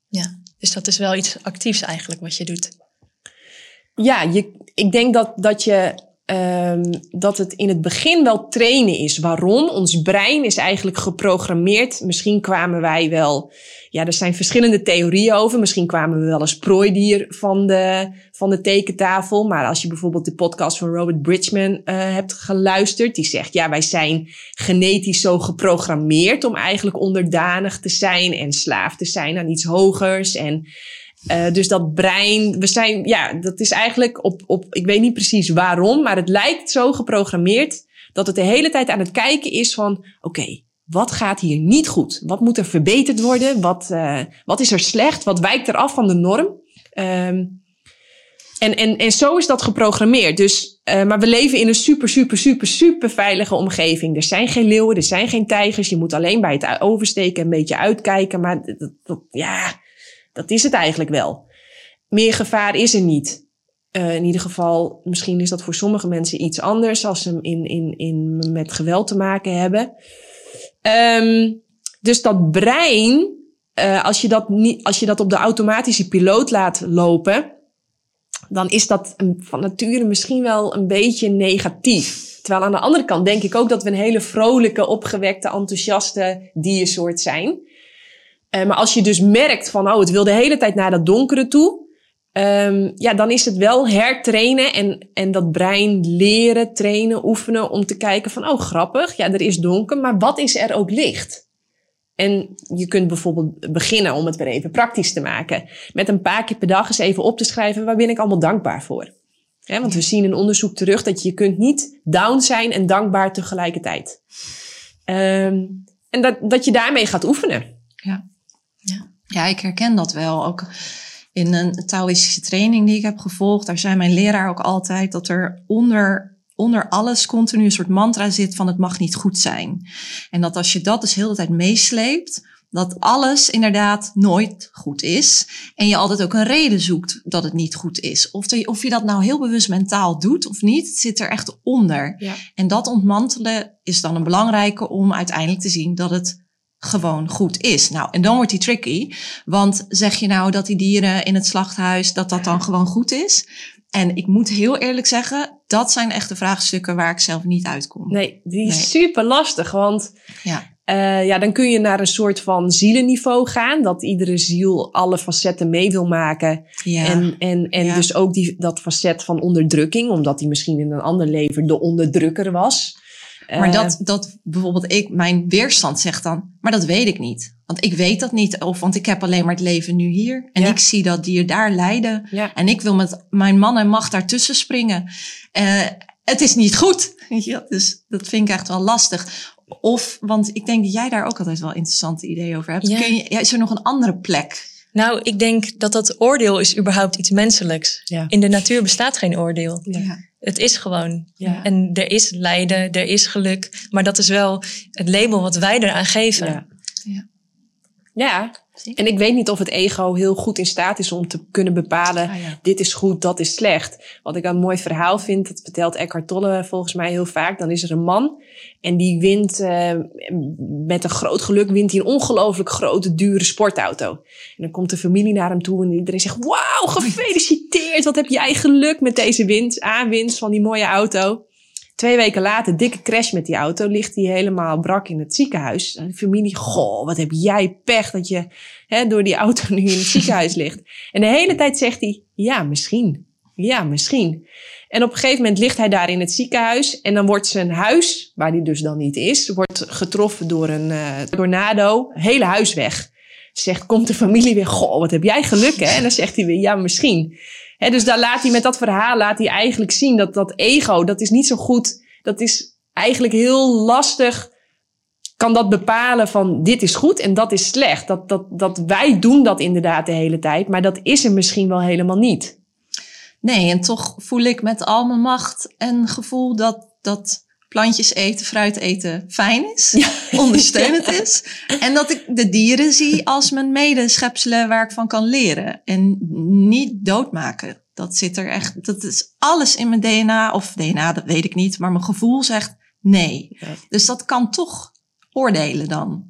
Ja, dus dat is wel iets actiefs eigenlijk wat je doet. Ja, je, ik denk dat, dat, je, ehm, dat het in het begin wel trainen is. Waarom? Ons brein is eigenlijk geprogrammeerd. Misschien kwamen wij wel... Ja, er zijn verschillende theorieën over. Misschien kwamen we wel als prooidier van de, van de tekentafel. Maar als je bijvoorbeeld de podcast van Robert Bridgman eh, hebt geluisterd... die zegt, ja, wij zijn genetisch zo geprogrammeerd... om eigenlijk onderdanig te zijn en slaaf te zijn aan iets hogers... en eh, dus dat brein, we zijn, ja, dat is eigenlijk op, op, ik weet niet precies waarom, maar het lijkt zo geprogrammeerd dat het de hele tijd aan het kijken is van, oké, wat gaat hier niet goed? Wat moet er verbeterd worden? Wat, eh, wat is er slecht? Wat wijkt er af van de norm? Ehm, en, en, en zo is dat geprogrammeerd. Dus, eh, maar we leven in een super, super, super, super veilige omgeving. Er zijn geen leeuwen, er zijn geen tijgers. Je moet alleen bij het oversteken een beetje uitkijken. Maar dat, ja, dat is het eigenlijk wel. Meer gevaar is er niet. Eh, in ieder geval, misschien is dat voor sommige mensen iets anders als ze in, in, in, met geweld te maken hebben. Ehm, dus dat brein, eh, als, je dat niet, als je dat op de automatische piloot laat lopen, dan is dat van nature misschien wel een beetje negatief. Terwijl aan de andere kant denk ik ook dat we een hele vrolijke, opgewekte, enthousiaste diersoort zijn. Eh, maar als je dus merkt van, oh, het wil de hele tijd naar dat donkere toe. ehm, ja, dan is het wel hertrainen en, en dat brein leren, trainen, oefenen om te kijken van, oh, grappig, ja, er is donker, maar wat is er ook licht? En je kunt bijvoorbeeld beginnen om het weer even praktisch te maken. Met een paar keer per dag eens even op te schrijven, waar ben ik allemaal dankbaar voor? Want we zien in onderzoek terug dat je kunt niet down zijn en dankbaar tegelijkertijd. Ehm, en dat, dat je daarmee gaat oefenen. Ja, ik herken dat wel. Ook in een Taoïstische training die ik heb gevolgd, daar zei mijn leraar ook altijd dat er onder, onder alles continu een soort mantra zit van het mag niet goed zijn. En dat als je dat dus heel de tijd meesleept, dat alles inderdaad nooit goed is. En je altijd ook een reden zoekt dat het niet goed is. Of, de- of je dat nou heel bewust mentaal doet of niet, het zit er echt onder. Ja. En dat ontmantelen is dan een belangrijke om uiteindelijk te zien dat het gewoon goed is. Nou, en dan wordt die tricky. Want zeg je nou dat die dieren in het slachthuis, dat dat dan gewoon goed is? En ik moet heel eerlijk zeggen, dat zijn echt de vraagstukken waar ik zelf niet uitkom. Nee, die is Nee. super lastig. Want Ja, eh, ja, dan kun je naar een soort van zielenniveau gaan. Dat iedere ziel alle facetten mee wil maken. ja. En, en, en Ja. dus ook die, dat facet van onderdrukking. Omdat hij misschien in een ander leven de onderdrukker was. Maar Eh, dat, dat bijvoorbeeld ik, mijn weerstand zegt dan, maar dat weet ik niet. Want ik weet dat niet. Of want ik heb alleen maar het leven nu hier. En Ja. ik zie dat dier daar lijden. Ja. En ik wil met mijn man en macht daartussen springen. Eh, het is niet goed. [laughs] Dus dat vind ik echt wel lastig. Of, want ik denk dat jij daar ook altijd wel interessante ideeën over hebt. Ja. Kun je, is er nog een andere plek? Nou, ik denk dat dat oordeel is überhaupt iets menselijks. Ja. In de natuur bestaat geen oordeel. Ja. Het is gewoon. Ja. En er is lijden, er is geluk. Maar dat is wel het label wat wij eraan geven. Ja. Ja. Ja, en ik weet niet of het ego heel goed in staat is om te kunnen bepalen... Ah, ja. dit is goed, dat is slecht. Wat ik een mooi verhaal vind, dat vertelt Eckhart Tolle volgens mij heel vaak. Dan is er een man en die wint eh, met een groot geluk wint hij een ongelooflijk grote, dure sportauto. En dan komt de familie naar hem toe en iedereen zegt... Wauw, gefeliciteerd, wat heb jij geluk met deze winst, aanwinst van die mooie auto. Twee weken later, dikke crash met die auto, ligt hij helemaal brak in het ziekenhuis. En de familie, goh, wat heb jij pech dat je hè, door die auto nu in het [laughs] ziekenhuis ligt. En de hele tijd zegt hij, ja, misschien. Ja, misschien. En op een gegeven moment ligt hij daar in het ziekenhuis. En dan wordt zijn huis, waar hij dus dan niet is, wordt getroffen door een eh, tornado. Hele huis weg. Zegt, komt de familie weer, goh, wat heb jij geluk hè? En dan zegt hij weer, ja, misschien. Dus daar laat hij met dat verhaal laat hij eigenlijk zien dat dat ego, dat is niet zo goed. Dat is eigenlijk heel lastig kan dat bepalen van dit is goed en dat is slecht. Dat, dat, dat wij doen dat inderdaad de hele tijd, maar dat is er misschien wel helemaal niet. Nee, en toch voel ik met al mijn macht en gevoel dat, dat plantjes eten, fruit eten fijn is, [laughs] ondersteunend is. En dat ik de dieren zie als mijn medeschepselen waar ik van kan leren. En niet doodmaken. Dat zit er echt, dat is alles in mijn DNA, of DNA, dat weet ik niet, maar mijn gevoel zegt nee. Ja. Dus dat kan toch oordelen dan.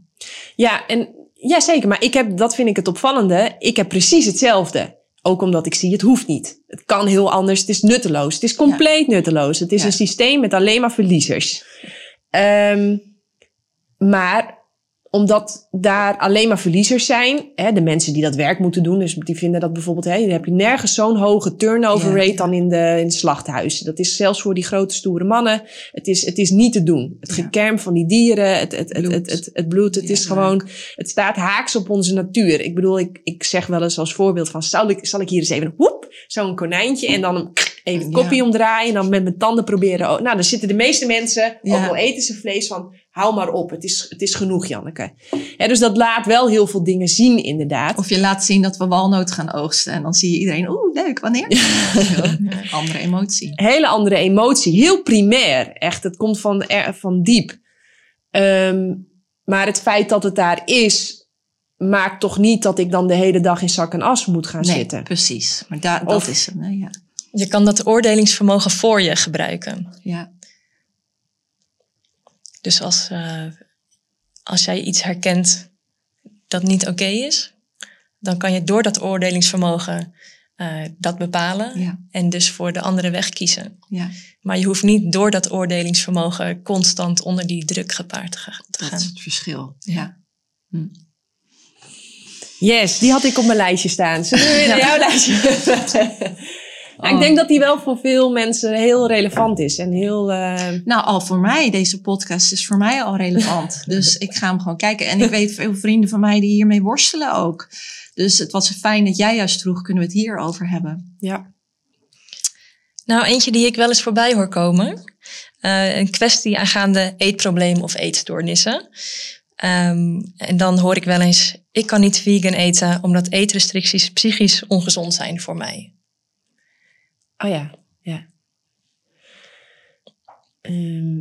Ja, en ja, zeker. Maar ik heb, dat vind ik het opvallende. Ik heb precies hetzelfde. Ook omdat ik zie, het hoeft niet. Het kan heel anders. Het is nutteloos. Het is compleet nutteloos. Het is Ja. een systeem met alleen maar verliezers. Ehm, maar omdat daar alleen maar verliezers zijn, hè, de mensen die dat werk moeten doen, dus die vinden dat bijvoorbeeld, hè, dan heb je nergens zo'n hoge turnover rate ja. dan in de, in de slachthuizen. Dat is zelfs voor die grote stoere mannen. Het is, het is niet te doen. Het gekerm van die dieren, het, het, het, Bloed. het, het, het bloed, het Ja, is gewoon, het staat haaks op onze natuur. Ik bedoel, ik, ik zeg wel eens als voorbeeld van, zal ik, zal ik hier eens even, woep, zo'n konijntje en dan hem even het Ja. kopje omdraaien en dan met mijn tanden proberen. Nou, dan zitten de meeste mensen, ook Ja. al eten ze vlees, van hou maar op, het is, het is genoeg, Janneke. Dus dat laat wel heel veel dingen zien, inderdaad. Of je laat zien dat we walnoot gaan oogsten. En dan zie je iedereen, oeh, leuk, wanneer? [laughs] Andere emotie. hele andere emotie. Heel primair. Echt, het komt van, van diep. Ehm, maar het feit dat het daar is, maakt toch niet dat ik dan de hele dag in zak en as moet gaan Nee, zitten. precies. Maar da- Of- dat is hem, hè, ja. Je kan dat oordelingsvermogen voor je gebruiken. ja. Dus als, eh, als jij iets herkent dat niet oké is, dan kan je door dat oordelingsvermogen eh, dat bepalen Ja, en dus voor de andere weg kiezen. ja, Maar je hoeft niet door dat oordelingsvermogen constant onder die druk gepaard te ga- te dat gaan. is het verschil. Ja. Yes, die had ik op mijn lijstje staan. Zullen we weer naar jouw lijstje? [laughs] Nou, ik Oh. denk dat die wel voor veel mensen heel relevant is. En heel... eh, Nou, al voor mij, deze podcast is voor mij al relevant. [laughs] dus ik ga hem gewoon kijken. En ik weet veel vrienden van mij die hiermee worstelen ook. Dus het was fijn dat jij juist vroeg, kunnen we het hier over hebben? ja. Nou, eentje die ik wel eens voorbij hoor komen. Eh, een kwestie aangaande eetprobleem of eetstoornissen. Ehm, en dan hoor ik wel eens, ik kan niet vegan eten omdat eetrestricties psychisch ongezond zijn voor mij. Oh ja, ja. Ehm,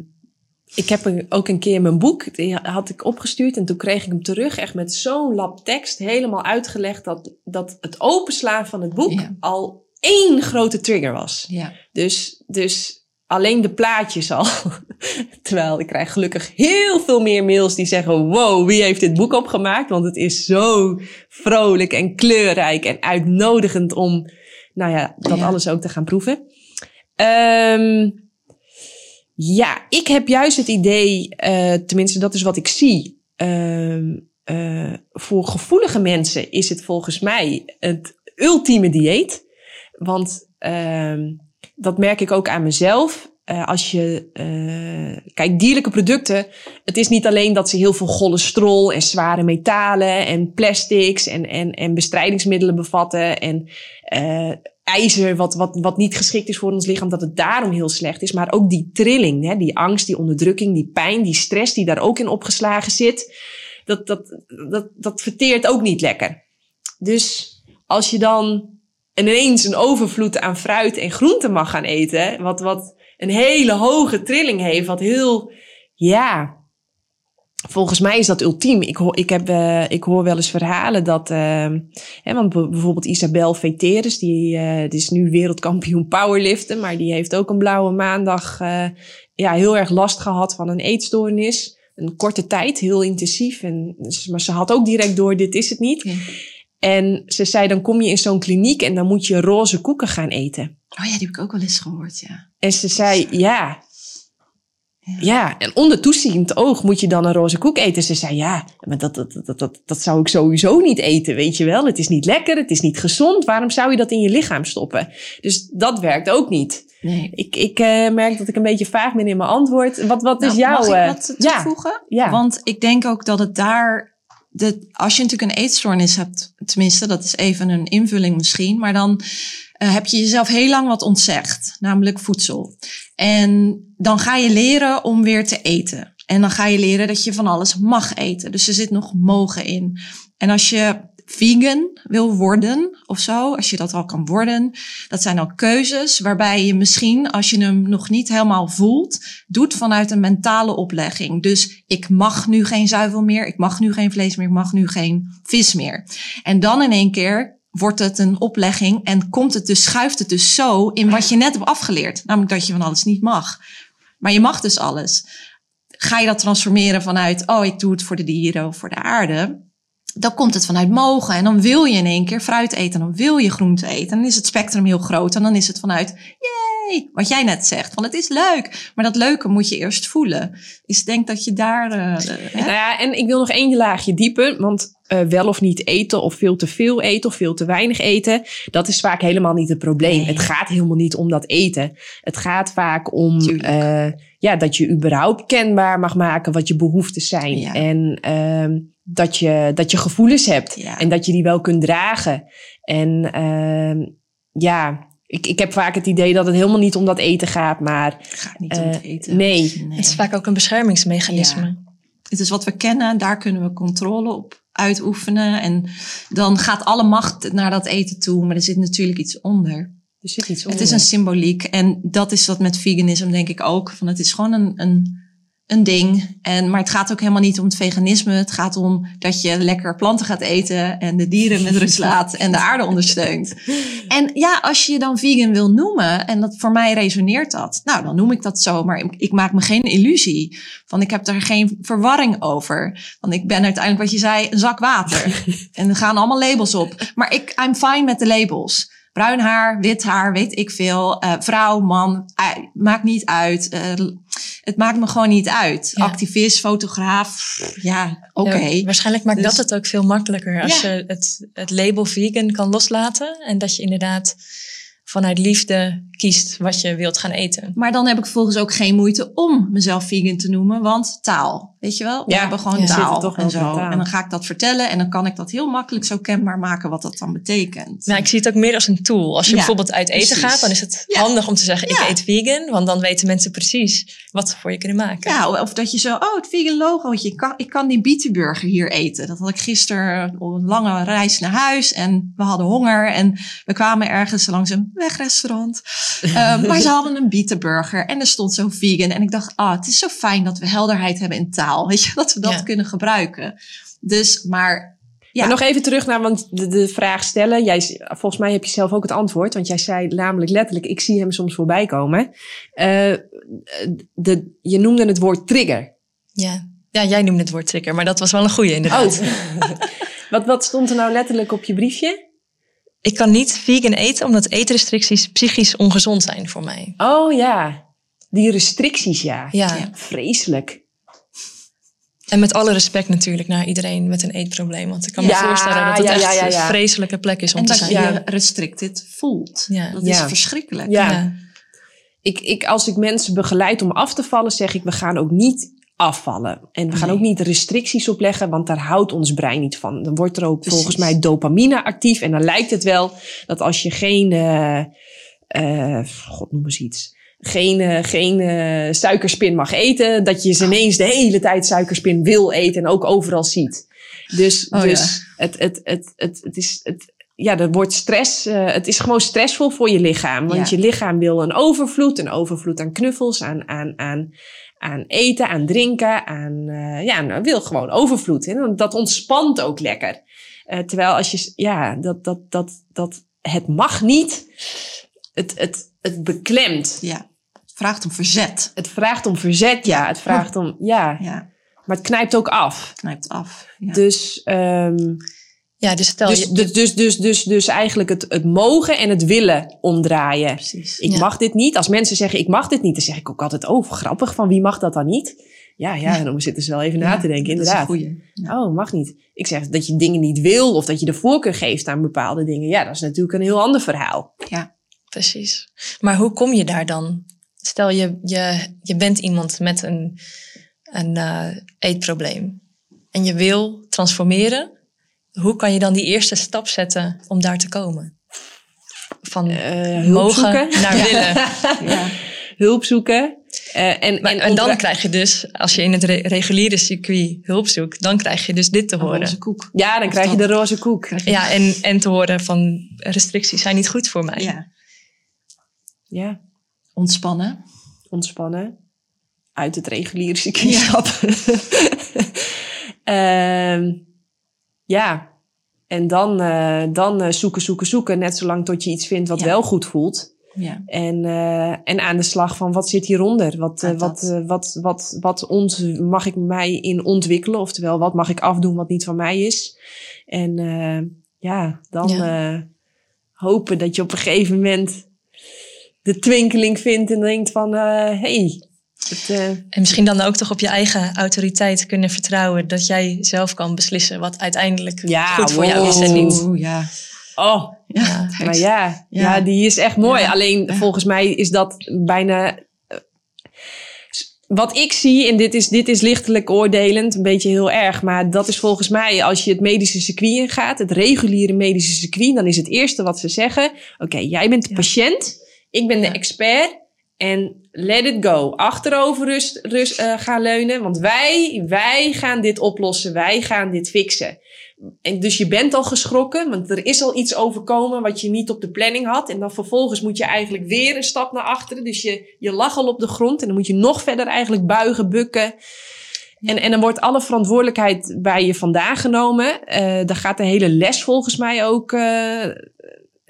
ik heb ook een keer mijn boek, die had ik opgestuurd en toen kreeg ik hem terug, echt met zo'n lap tekst, helemaal uitgelegd dat, dat het openslaan van het boek Ja. al één grote trigger was. Ja, Dus, dus alleen de plaatjes al. [laughs] Terwijl ik krijg gelukkig heel veel meer mails die zeggen: Wow, wie heeft dit boek opgemaakt? Want het is zo vrolijk en kleurrijk en uitnodigend om nou ja, dat Ja. alles ook te gaan proeven. Ehm, ja, ik heb juist het idee, eh, tenminste, dat is wat ik zie. Ehm, eh, voor gevoelige mensen is het volgens mij het ultieme dieet. Want ehm, dat merk ik ook aan mezelf. Eh, als je, eh, kijk, dierlijke producten. Het is niet alleen dat ze heel veel cholesterol en zware metalen en plastics en, en, en bestrijdingsmiddelen bevatten. En eh, ijzer, wat, wat, wat niet geschikt is voor ons lichaam, dat het daarom heel slecht is. Maar ook die trilling, hè, die angst, die onderdrukking, die pijn, die stress die daar ook in opgeslagen zit. Dat, dat, dat, dat verteert ook niet lekker. Dus als je dan ineens een overvloed aan fruit en groenten mag gaan eten, wat, wat een hele hoge trilling heeft, wat heel, ja, volgens mij is dat ultiem. Ik hoor, ik heb, eh, ik hoor wel eens verhalen dat, eh, hè, want bijvoorbeeld Isabel Veteris, die, eh, die is nu wereldkampioen powerliften, maar die heeft ook een blauwe maandag eh, ja, heel erg last gehad van een eetstoornis. Een korte tijd, heel intensief. En, maar ze had ook direct door, dit is het niet. Ja. En ze zei, dan kom je in zo'n kliniek en dan moet je roze koeken gaan eten. Oh ja, die heb ik ook wel eens gehoord, ja. En ze zei, ja, Ja. ja. En onder toeziend oog moet je dan een roze koek eten. Ze zei, ja, maar dat, dat, dat, dat, dat zou ik sowieso niet eten, weet je wel. Het is niet lekker, het is niet gezond. Waarom zou je dat in je lichaam stoppen? Dus dat werkt ook niet. Nee. Ik, ik eh, merk dat ik een beetje vaag ben in mijn antwoord. Wat, wat is Nou, jouw... Mag ik eh, wat ja, toevoegen? ja. Want ik denk ook dat het daar... De, als je natuurlijk een eetstoornis hebt, tenminste, dat is even een invulling misschien, maar dan eh, heb je jezelf heel lang wat ontzegd, namelijk voedsel. En dan ga je leren om weer te eten. En dan ga je leren dat je van alles mag eten. Dus er zit nog mogen in. En als je vegan wil worden of zo, als je dat al kan worden, dat zijn al keuzes waarbij je misschien, als je hem nog niet helemaal voelt, doet vanuit een mentale oplegging. Dus ik mag nu geen zuivel meer, ik mag nu geen vlees meer, ik mag nu geen vis meer. En dan in één keer wordt het een oplegging en komt het dus, schuift het dus zo in wat je net hebt afgeleerd. Namelijk dat je van alles niet mag. Maar je mag dus alles. Ga je dat transformeren vanuit, oh, ik doe het voor de dieren of voor de aarde dan komt het vanuit mogen. En dan wil je in één keer fruit eten. Dan wil je groente eten. En dan is het spectrum heel groot. En dan is het vanuit, yay, wat jij net zegt. Van het is leuk. Maar dat leuke moet je eerst voelen. Dus ik denk dat je daar... Uh, nou ja, en ik wil nog één laagje dieper. Want uh, wel of niet eten of veel te veel eten of veel te weinig eten. Dat is vaak helemaal niet het probleem. Het gaat helemaal niet om dat eten. Het gaat vaak om uh, ja, dat je überhaupt kenbaar mag maken wat je behoeften zijn. Ja. En uh, dat, je, dat je gevoelens hebt. Ja. En dat je die wel kunt dragen. En uh, ja, ik, ik heb vaak het idee dat het helemaal niet om dat eten gaat. Maar het gaat niet om het eten. Nee. nee. Het is vaak ook een beschermingsmechanisme. Het is wat we kennen, daar kunnen we controle op uitoefenen. En dan gaat alle macht naar dat eten toe. Maar er zit natuurlijk iets onder. Er zit iets onder. Het is een symboliek. En dat is wat met veganisme denk ik ook. Van het is gewoon een, een een ding. En, maar het gaat ook helemaal niet om het veganisme. Het gaat om dat je lekker planten gaat eten en de dieren met rust [laughs] laat en de aarde ondersteunt. [laughs] En ja, als je je dan vegan wil noemen, en dat voor mij resoneert dat, nou dan noem ik dat zo. Maar ik, ik maak me geen illusie van ik heb daar geen verwarring over. Want ik ben uiteindelijk wat je zei, een zak water. [laughs] en er gaan allemaal labels op. Maar ik, I'm fine met de labels bruin haar, wit haar, weet ik veel. Uh, vrouw, man, uh, maakt niet uit. Uh, het maakt me gewoon niet uit. Ja. Activist, fotograaf, ja, oké. Okay. Ja, waarschijnlijk maakt dus, dat het ook veel makkelijker als ja. je het, het label vegan kan loslaten. En dat je inderdaad vanuit liefde kiest wat je wilt gaan eten. Maar dan heb ik volgens ook geen moeite om mezelf vegan te noemen, want taal. Weet je wel? We ja, hebben gewoon ja, taal toch en zo. Taal. En dan ga ik dat vertellen en dan kan ik dat heel makkelijk zo kenbaar maken wat dat dan betekent. Nou, ik zie het ook meer als een tool. Als je ja, bijvoorbeeld uit eten precies. gaat, dan is het handig om te zeggen ik eet vegan, want dan weten mensen precies wat ze voor je kunnen maken. Ja, of dat je zo, oh, het vegan logootje, ik kan, ik kan die bietenburger hier eten. Dat had ik gisteren op een lange reis naar huis en we hadden honger en we kwamen ergens langs een wegrestaurant. um, [laughs] maar ze hadden een bietenburger en er stond zo vegan en ik dacht, ah, oh, het is zo fijn dat we helderheid hebben in taal. Weet je, [laughs] dat we dat ja. kunnen gebruiken. Dus, maar. Ja. Maar nog even terug naar want de, de vraag stellen. Jij, volgens mij heb je zelf ook het antwoord. Want jij zei namelijk letterlijk: ik zie hem soms voorbij komen. Uh, de, je noemde het woord trigger. Ja. ja, jij noemde het woord trigger, maar dat was wel een goede inderdaad. Oh. [laughs] wat, wat stond er nou letterlijk op je briefje? Ik kan niet vegan eten omdat eetrestricties psychisch ongezond zijn voor mij. Oh ja, die restricties ja. Ja. ja. Vreselijk. En met alle respect natuurlijk naar iedereen met een eetprobleem. Want ik kan me ja, voorstellen dat het ja, echt een vreselijke plek is om en te zijn. En dat je restricted voelt. Dat is verschrikkelijk. Ja. Ik, ik, als ik mensen begeleid om af te vallen, zeg ik, we gaan ook niet afvallen. En we gaan nee. ook niet restricties opleggen, want daar houdt ons brein niet van. Dan wordt er ook Precies. volgens mij dopamine actief. En dan lijkt het wel dat als je geen, uh, uh, god noem eens iets geen, uh, geen uh, suikerspin mag eten, dat je ze ineens de hele tijd suikerspin wil eten en ook overal ziet. Dus, oh, dus ja. het, het, het, het, het is, het, ja, er wordt stress, uh, het is gewoon stressvol voor je lichaam. Want ja. je lichaam wil een overvloed, een overvloed aan knuffels, aan, aan, aan, aan eten, aan drinken, aan, ja, nou, wil gewoon overvloed. Hè? Dat ontspant ook lekker. terwijl als je, ja, dat, dat, dat, dat, het mag niet. Het, het, het beklemt. Ja vraagt om verzet. Het vraagt om verzet, ja. Het vraagt om, ja. ja. Maar het knijpt ook af. Het knijpt af. Ja. Dus, um, ja, dus stel dus, je. Dus, dus, dus, dus, dus eigenlijk het, het mogen en het willen omdraaien. Precies. Ik ja. mag dit niet. Als mensen zeggen ik mag dit niet, dan zeg ik ook altijd, oh, grappig, van wie mag dat dan niet? Ja, ja, dan zitten ze wel even na te denken, inderdaad. Oh, mag niet. Ik zeg dat je dingen niet wil of dat je de voorkeur geeft aan bepaalde dingen. Ja, dat is natuurlijk een heel ander verhaal. Ja, precies. Maar hoe kom je daar dan? Stel je, je, je bent iemand met een, een uh, eetprobleem en je wil transformeren. Hoe kan je dan die eerste stap zetten om daar te komen? Van uh, mogen naar willen. [laughs] ja. Hulp zoeken. Eh, en, Maar, en, en dan krijg je dus, als je in het re- reguliere circuit hulp zoekt, dan krijg je dus dit te horen. roze koek. Ja, dan Of krijg je de roze koek. Ja, en, en te horen van restricties zijn niet goed voor mij. ja. Ja, Ontspannen. ontspannen. Uit het reguliere circuit stappen. [laughs] Ehm, ja, en dan, eh, dan eh, zoeken, zoeken, zoeken. Net zolang tot je iets vindt wat Ja. wel goed voelt. Ja. En, eh, en aan de slag van wat zit hieronder? Wat, Ja, wat, wat, wat, wat ont, mag ik mij in ontwikkelen? Oftewel, wat mag ik afdoen wat niet van mij is? En ja, dan hopen dat je op een gegeven moment de twinkeling vindt en denkt van... eh hey, het, eh, En misschien dan ook toch op je eigen autoriteit kunnen vertrouwen dat jij zelf kan beslissen wat uiteindelijk Ja, goed voor jou is en niet. Ja. oh, Ja, Ja, maar ja, ja. Ja. die is echt mooi. Ja. Alleen Ja. volgens mij is dat bijna. eh, Wat ik zie, en dit is, dit is lichtelijk oordelend, een beetje heel erg, maar dat is volgens mij als je het medische circuit ingaat, het reguliere medische circuit, dan is het eerste wat ze zeggen: Oké, jij bent de Ja. patiënt, ik ben de expert en let it go. Achterover rust, rust, eh, gaan leunen, want wij, wij gaan dit oplossen, wij gaan dit fixen. En dus je bent al geschrokken, want er is al iets overkomen wat je niet op de planning had. En dan vervolgens moet je eigenlijk weer een stap naar achteren. Dus je, je lag al op de grond en dan moet je nog verder eigenlijk buigen, bukken. En, en dan wordt alle verantwoordelijkheid bij je vandaan genomen. Eh dan gaat de hele les volgens mij ook, eh,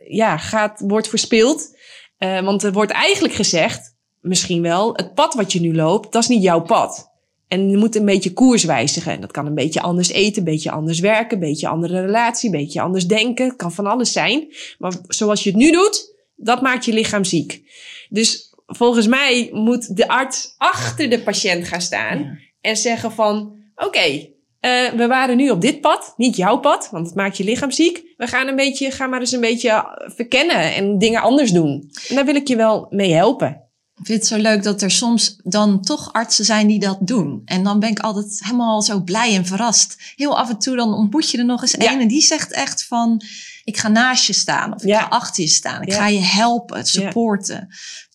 ja, gaat, wordt verspeeld. Eh, want er wordt eigenlijk gezegd, misschien wel, het pad wat je nu loopt, dat is niet jouw pad. En je moet een beetje koers wijzigen. En dat kan een beetje anders eten, een beetje anders werken, een beetje andere relatie, een beetje anders denken. Het kan van alles zijn. Maar zoals je het nu doet, dat maakt je lichaam ziek. Dus volgens mij moet de arts achter de patiënt gaan staan Ja. en zeggen van, oké, eh, we waren nu op dit pad, niet jouw pad, want het maakt je lichaam ziek. We gaan een beetje, ga maar eens een beetje verkennen en dingen anders doen. En daar wil ik je wel mee helpen. Ik vind het zo leuk dat er soms dan toch artsen zijn die dat doen. En dan ben ik altijd helemaal zo blij en verrast. Heel af en toe dan ontmoet je er nog eens Ja. een en die zegt echt van... ik ga naast je staan of ik Ja. ga achter je staan. Ik Ja. ga je helpen, supporten.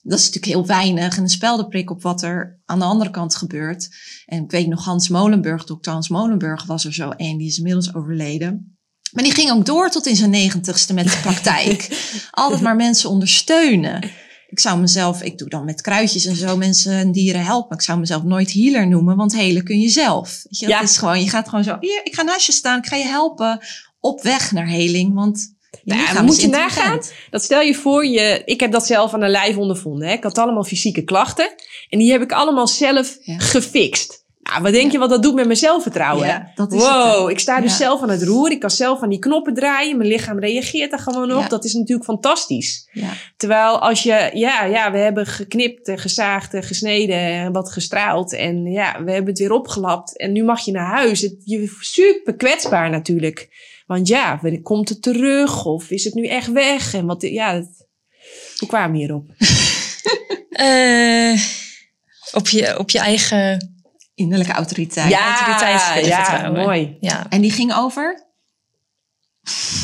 Dat is natuurlijk heel weinig en een speldenprik op wat er aan de andere kant gebeurt. En ik weet nog Hans Molenburg, dokter Hans Molenburg was er zo een. Die is inmiddels overleden. Maar die ging ook door tot in zijn negentigste met de praktijk. [laughs] Altijd maar mensen ondersteunen. Ik zou mezelf, ik doe dan met kruidjes en zo mensen en dieren helpen. Ik zou mezelf nooit healer noemen, want helen kun je zelf. Weet je, dat Ja. is gewoon, je gaat gewoon zo, hier, ik ga naast je staan, ik ga je helpen op weg naar heling, want Nou, moet je nagaan? Dat stel je voor, je, ik heb dat zelf aan de lijf ondervonden. Hè? Ik had allemaal fysieke klachten. En die heb ik allemaal zelf Ja. gefixt. Nou, wat denk je wat dat doet met mijn zelfvertrouwen? Ja, dat is wow, ik sta dus zelf aan het roer. Ik kan zelf aan die knoppen draaien. Mijn lichaam reageert daar gewoon op. Dat is natuurlijk fantastisch. Ja. Terwijl als je, ja, ja, we hebben geknipt, en gezaagd, en gesneden, en wat gestraald. En ja, we hebben het weer opgelapt. En nu mag je naar huis. Het, je super kwetsbaar natuurlijk. Want ja, komt het terug? Of is het nu echt weg? En wat, ja, hoe kwamen we hierop? [laughs] Eh, op, je, op je eigen Innerlijke autoriteit. ja, vertrouwen. mooi. ja, En die ging over?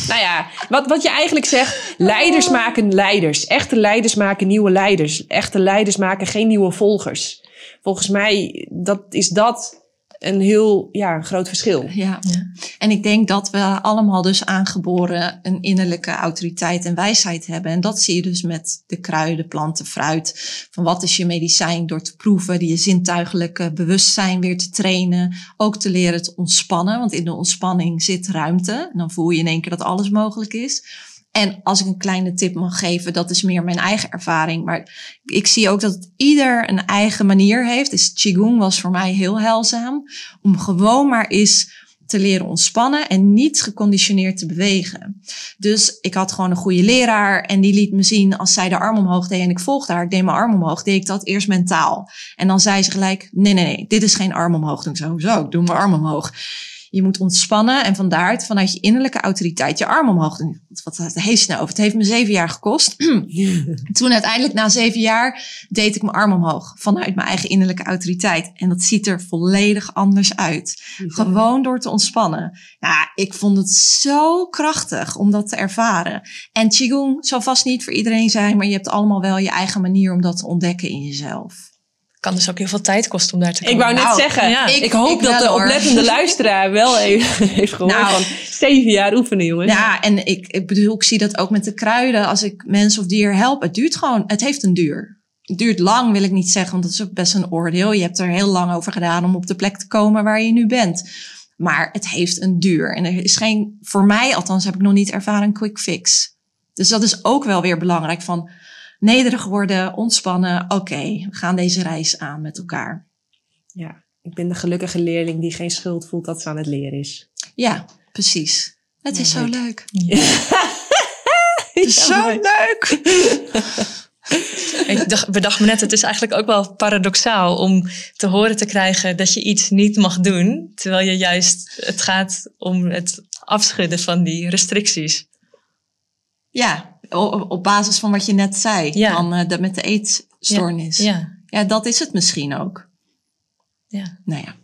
Nou ja, wat, wat je eigenlijk zegt, leiders maken leiders. Echte leiders maken nieuwe leiders. Echte leiders maken geen nieuwe volgers. Volgens mij dat, is dat een heel ja, een groot verschil. Ja. Ja. En ik denk dat we allemaal dus aangeboren een innerlijke autoriteit en wijsheid hebben. En dat zie je dus met de kruiden, planten, fruit. Van wat is je medicijn door te proeven, die je zintuigelijke bewustzijn weer te trainen. Ook te leren te ontspannen, want in de ontspanning zit ruimte. En dan voel je in één keer dat alles mogelijk is. En als ik een kleine tip mag geven, dat is meer mijn eigen ervaring. Maar ik zie ook dat ieder een eigen manier heeft. Dus Qigong was voor mij heel heilzaam. Om gewoon maar eens te leren ontspannen en niet geconditioneerd te bewegen. Dus ik had gewoon een goede leraar en die liet me zien als zij de arm omhoog deed en ik volgde haar, ik deed mijn arm omhoog, deed ik dat eerst mentaal. En dan zei ze gelijk, nee, nee, nee, dit is geen arm omhoog. Toen ik zo, zo, ik doe mijn arm omhoog. Je moet ontspannen en van daaruit, vanuit je innerlijke autoriteit, je arm omhoog doen. Wat heeft ze nou over? Het heeft me zeven jaar gekost. [clears throat] Toen uiteindelijk na zeven jaar deed ik mijn arm omhoog. Vanuit mijn eigen innerlijke autoriteit. En dat ziet er volledig anders uit. Gewoon door te ontspannen. Ja, ik vond het zo krachtig om dat te ervaren. En Qigong zal vast niet voor iedereen zijn, maar je hebt allemaal wel je eigen manier om dat te ontdekken in jezelf. Kan dus ook heel veel tijd kosten om daar te komen. Ik wou net Nou, zeggen, ja. ik, Ik- hoop ik dat de oplettende [laughs] luisteraar wel even [laughs] heeft gehoord Nou. van zeven jaar oefenen, jongens. Ja, en ik, ik bedoel, ik zie dat ook met de kruiden. Als ik mens of dier help, het duurt gewoon, het heeft een duur. Het duurt lang, wil ik niet zeggen, want dat is ook best een oordeel. Je hebt er heel lang over gedaan om op de plek te komen waar je nu bent. Maar het heeft een duur. En er is geen, voor mij althans heb ik nog niet ervaren, een quick fix. Dus dat is ook wel weer belangrijk van nederig worden, ontspannen. Oké, we gaan deze reis aan met elkaar. Ja, ik ben de gelukkige leerling die geen schuld voelt dat ze aan het leren is. Ja, precies. Het is Ja, zo leuk. leuk. [laughs] Het is Ja, zo mooi. leuk. Ik dacht, bedacht me net, het is eigenlijk ook wel paradoxaal om te horen te krijgen dat je iets niet mag doen, terwijl je juist, het gaat om het afschudden van die restricties. Ja, op basis van wat je net zei. Ja. Van, eh, dat met de eetstoornis. Ja. Ja, dat is het misschien ook. ja. Nou ja,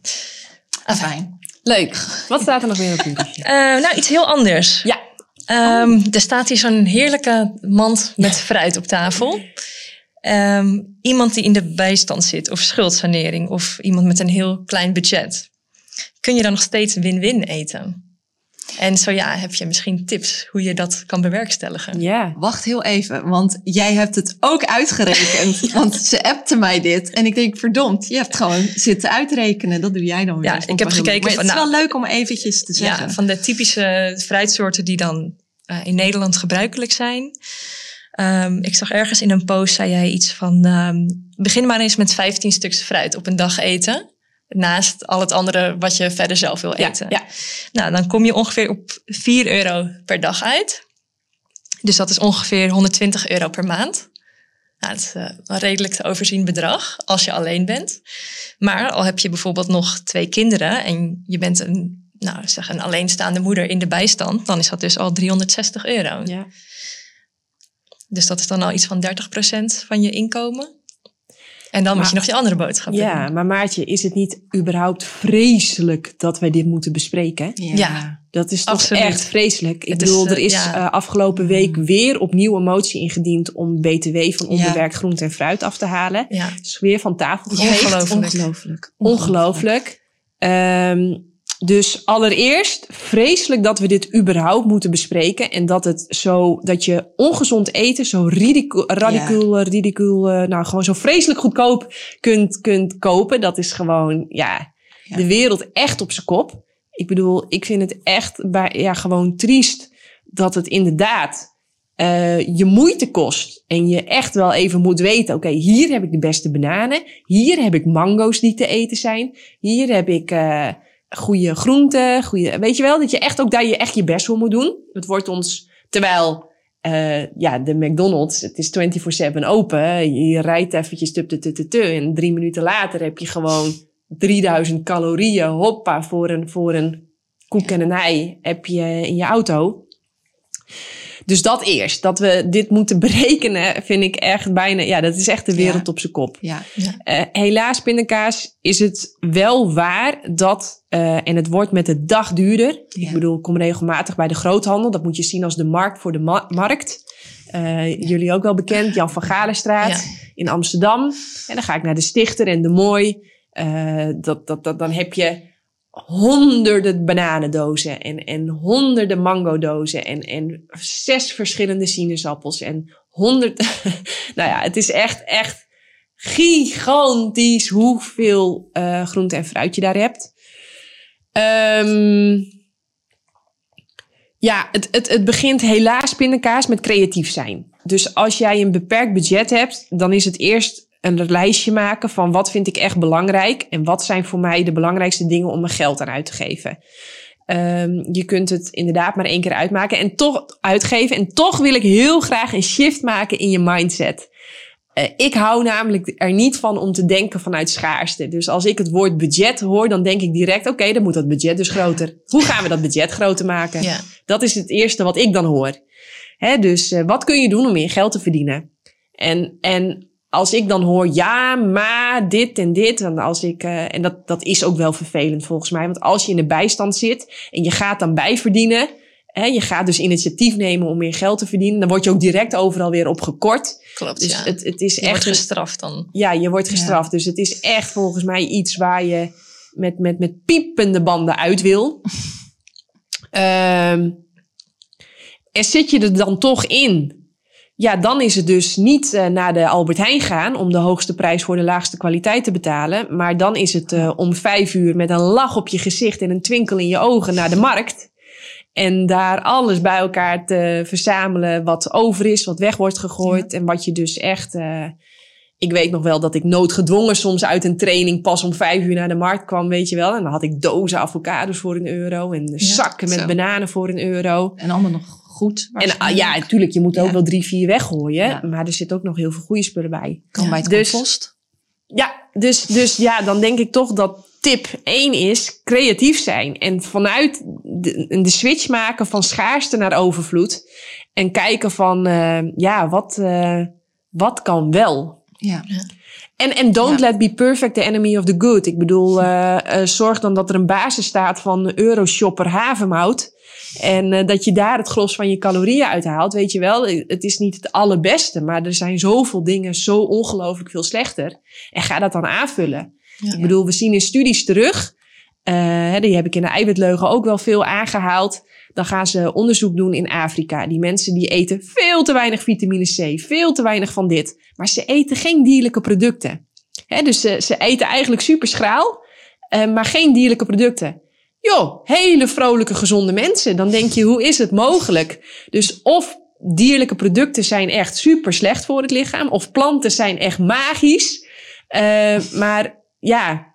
Enfin. fijn. Leuk. Wat staat er nog meer op briefje? [laughs] Eh, nou, iets heel anders. Ja. Ehm, Er staat hier zo'n heerlijke mand met fruit op tafel. Ehm, iemand die in de bijstand zit, of schuldsanering, of iemand met een heel klein budget. Kun je dan nog steeds win-win eten? En zo ja, heb je misschien tips hoe je dat kan bewerkstelligen? Ja. Wacht heel even, want jij hebt het ook uitgerekend. [laughs] want ze appte mij dit. En ik denk, verdomd, je hebt gewoon zitten uitrekenen. Dat doe jij dan weer. Ja, ik heb gekeken. Maar van, het is nou, wel leuk om eventjes te zeggen. Ja, van de typische fruitsoorten die dan eh, in Nederland gebruikelijk zijn. Ehm, ik zag ergens in een post, zei jij iets van... ehm, begin maar eens met 15 stuks fruit op een dag eten. Naast al het andere wat je verder zelf wil eten. ja. Nou, dan kom je ongeveer op 4 euro per dag uit. Dus dat is ongeveer 120 euro per maand. Nou, dat is eh, een redelijk te overzien bedrag als je alleen bent. Maar al heb je bijvoorbeeld nog twee kinderen en je bent een, nou, zeg een alleenstaande moeder in de bijstand, dan is dat dus al 360 euro. ja. Dus dat is dan al iets van 30% van je inkomen. En dan moet je nog je andere boodschappen Ja, doen. maar Maartje, is het niet überhaupt vreselijk dat wij dit moeten bespreken? Ja. Ja. Dat is toch Absoluut. echt vreselijk. Ik Het is, bedoel, eh, er is ja. eh, afgelopen week weer opnieuw een motie ingediend om BTW van onbewerkt groente en fruit af te halen. Ja, Dus weer van tafel geveegd. Ongelooflijk. Ongelooflijk. Ongelooflijk. Ehm, dus allereerst vreselijk dat we dit überhaupt moeten bespreken. En dat het zo, dat je ongezond eten zo ridicu- radicaal, eh, nou gewoon zo vreselijk goedkoop kunt, kunt kopen. Dat is gewoon, ja, Ja. de wereld echt op zijn kop. Ik bedoel, ik vind het echt bij, ja, gewoon triest dat het inderdaad eh, je moeite kost. En je echt wel even moet weten, oké, hier heb ik de beste bananen. Hier heb ik mango's die te eten zijn. Hier heb ik eh goede groenten. Goede, weet je wel, dat je echt ook daar je, echt je best voor moet doen. Het wordt ons, terwijl... eh, ja, de McDonald's, het is 24-7 open. Je, rijdt eventjes tup, tup, tup, tup, en drie minuten later heb je gewoon 3000 calorieën, hoppa, voor een, voor een koek en een ei heb je in je auto. Dus dat eerst, dat we dit moeten berekenen, vind ik echt bijna, ja, dat is echt de wereld Ja. op zijn kop. Ja. Eh, helaas, pindakaas, is het wel waar dat, eh, en het wordt met de dag duurder. Ja. Ik bedoel, ik kom regelmatig bij de groothandel. Dat moet je zien als de markt voor de ma- markt. Eh, Jullie ook wel bekend, Jan van Galenstraat Ja. in Amsterdam. En dan ga ik naar de Stichter en de Mooi. Dat, dat, dat, dan heb je honderden bananendozen en, en honderden mangodozen en, en zes verschillende sinaasappels en honderd... [laughs] nou ja, het is echt, echt gigantisch hoeveel eh groente en fruit je daar hebt. Ehm, ja, het, het, het begint helaas pindakaas met creatief zijn. Dus als jij een beperkt budget hebt, dan is het eerst een lijstje maken van wat vind ik echt belangrijk en wat zijn voor mij de belangrijkste dingen om mijn geld aan uit te geven. Ehm, je kunt het inderdaad maar één keer uitmaken en toch uitgeven. En toch wil ik heel graag een shift maken in je mindset. Eh, ik hou namelijk er niet van om te denken vanuit schaarste. Dus als ik het woord budget hoor, dan denk ik direct: oké, dan moet dat budget dus groter. Hoe gaan we dat budget groter maken? Ja. Dat is het eerste wat ik dan hoor. Hè, dus eh, wat kun je doen om meer geld te verdienen? En, en als ik dan hoor, ja, maar dit en dit. En, als ik, eh, en dat, dat is ook wel vervelend volgens mij. Want als je in de bijstand zit en je gaat dan bijverdienen. Hè, je gaat dus initiatief nemen om meer geld te verdienen. Dan word je ook direct overal weer op gekort. Klopt, Dus ja. het, het is je echt wordt een- gestraft dan. ja, je wordt Ja. gestraft. Dus het is echt volgens mij iets waar je met, met, met piepende banden uit wil. [laughs] Ehm, en zit je er dan toch in? Ja, dan is het dus niet eh, naar de Albert Heijn gaan om de hoogste prijs voor de laagste kwaliteit te betalen. Maar dan is het eh, om vijf uur met een lach op je gezicht en een twinkel in je ogen naar de markt. En daar alles bij elkaar te verzamelen wat over is, wat weg wordt gegooid. En wat je dus echt. Ik weet nog wel dat ik noodgedwongen soms uit een training pas om vijf uur naar de markt kwam, weet je wel. En dan had ik dozen avocados voor een euro en zakken met zo. bananen voor een euro. En allemaal nog goed. En ah, ja, natuurlijk, je moet ook wel drie, vier weggooien. Ja. Maar er zit ook nog heel veel goede spullen bij. kan Ja, bij het dus- compost. Ja, dus, dus ja, dan denk ik toch dat tip 1 is creatief zijn. En vanuit de, de switch maken van schaarste naar overvloed. En kijken van, eh, ja, wat, eh, wat kan wel? Ja. En, en don't Ja. let be perfect the enemy of the good. Ik bedoel, eh, eh, zorg dan dat er een basis staat van Euroshopper havermout. En eh, dat je daar het gros van je calorieën uithaalt. Weet je wel, het is niet het allerbeste. Maar er zijn zoveel dingen zo ongelooflijk veel slechter. En ga dat dan aanvullen. Ja. Ik bedoel, we zien in studies terug. eh, hè, die heb ik in de eiwitleugen ook wel veel aangehaald. Dan gaan ze onderzoek doen in Afrika. Die mensen die eten veel te weinig vitamine C. Veel te weinig van dit. Maar ze eten geen dierlijke producten. Dus ze, ze eten eigenlijk super schraal. eh, maar geen dierlijke producten. Joh, hele vrolijke, gezonde mensen. Dan denk je, hoe is het mogelijk? Dus of dierlijke producten zijn echt super slecht voor het lichaam. Of planten zijn echt magisch. Eh, maar ja,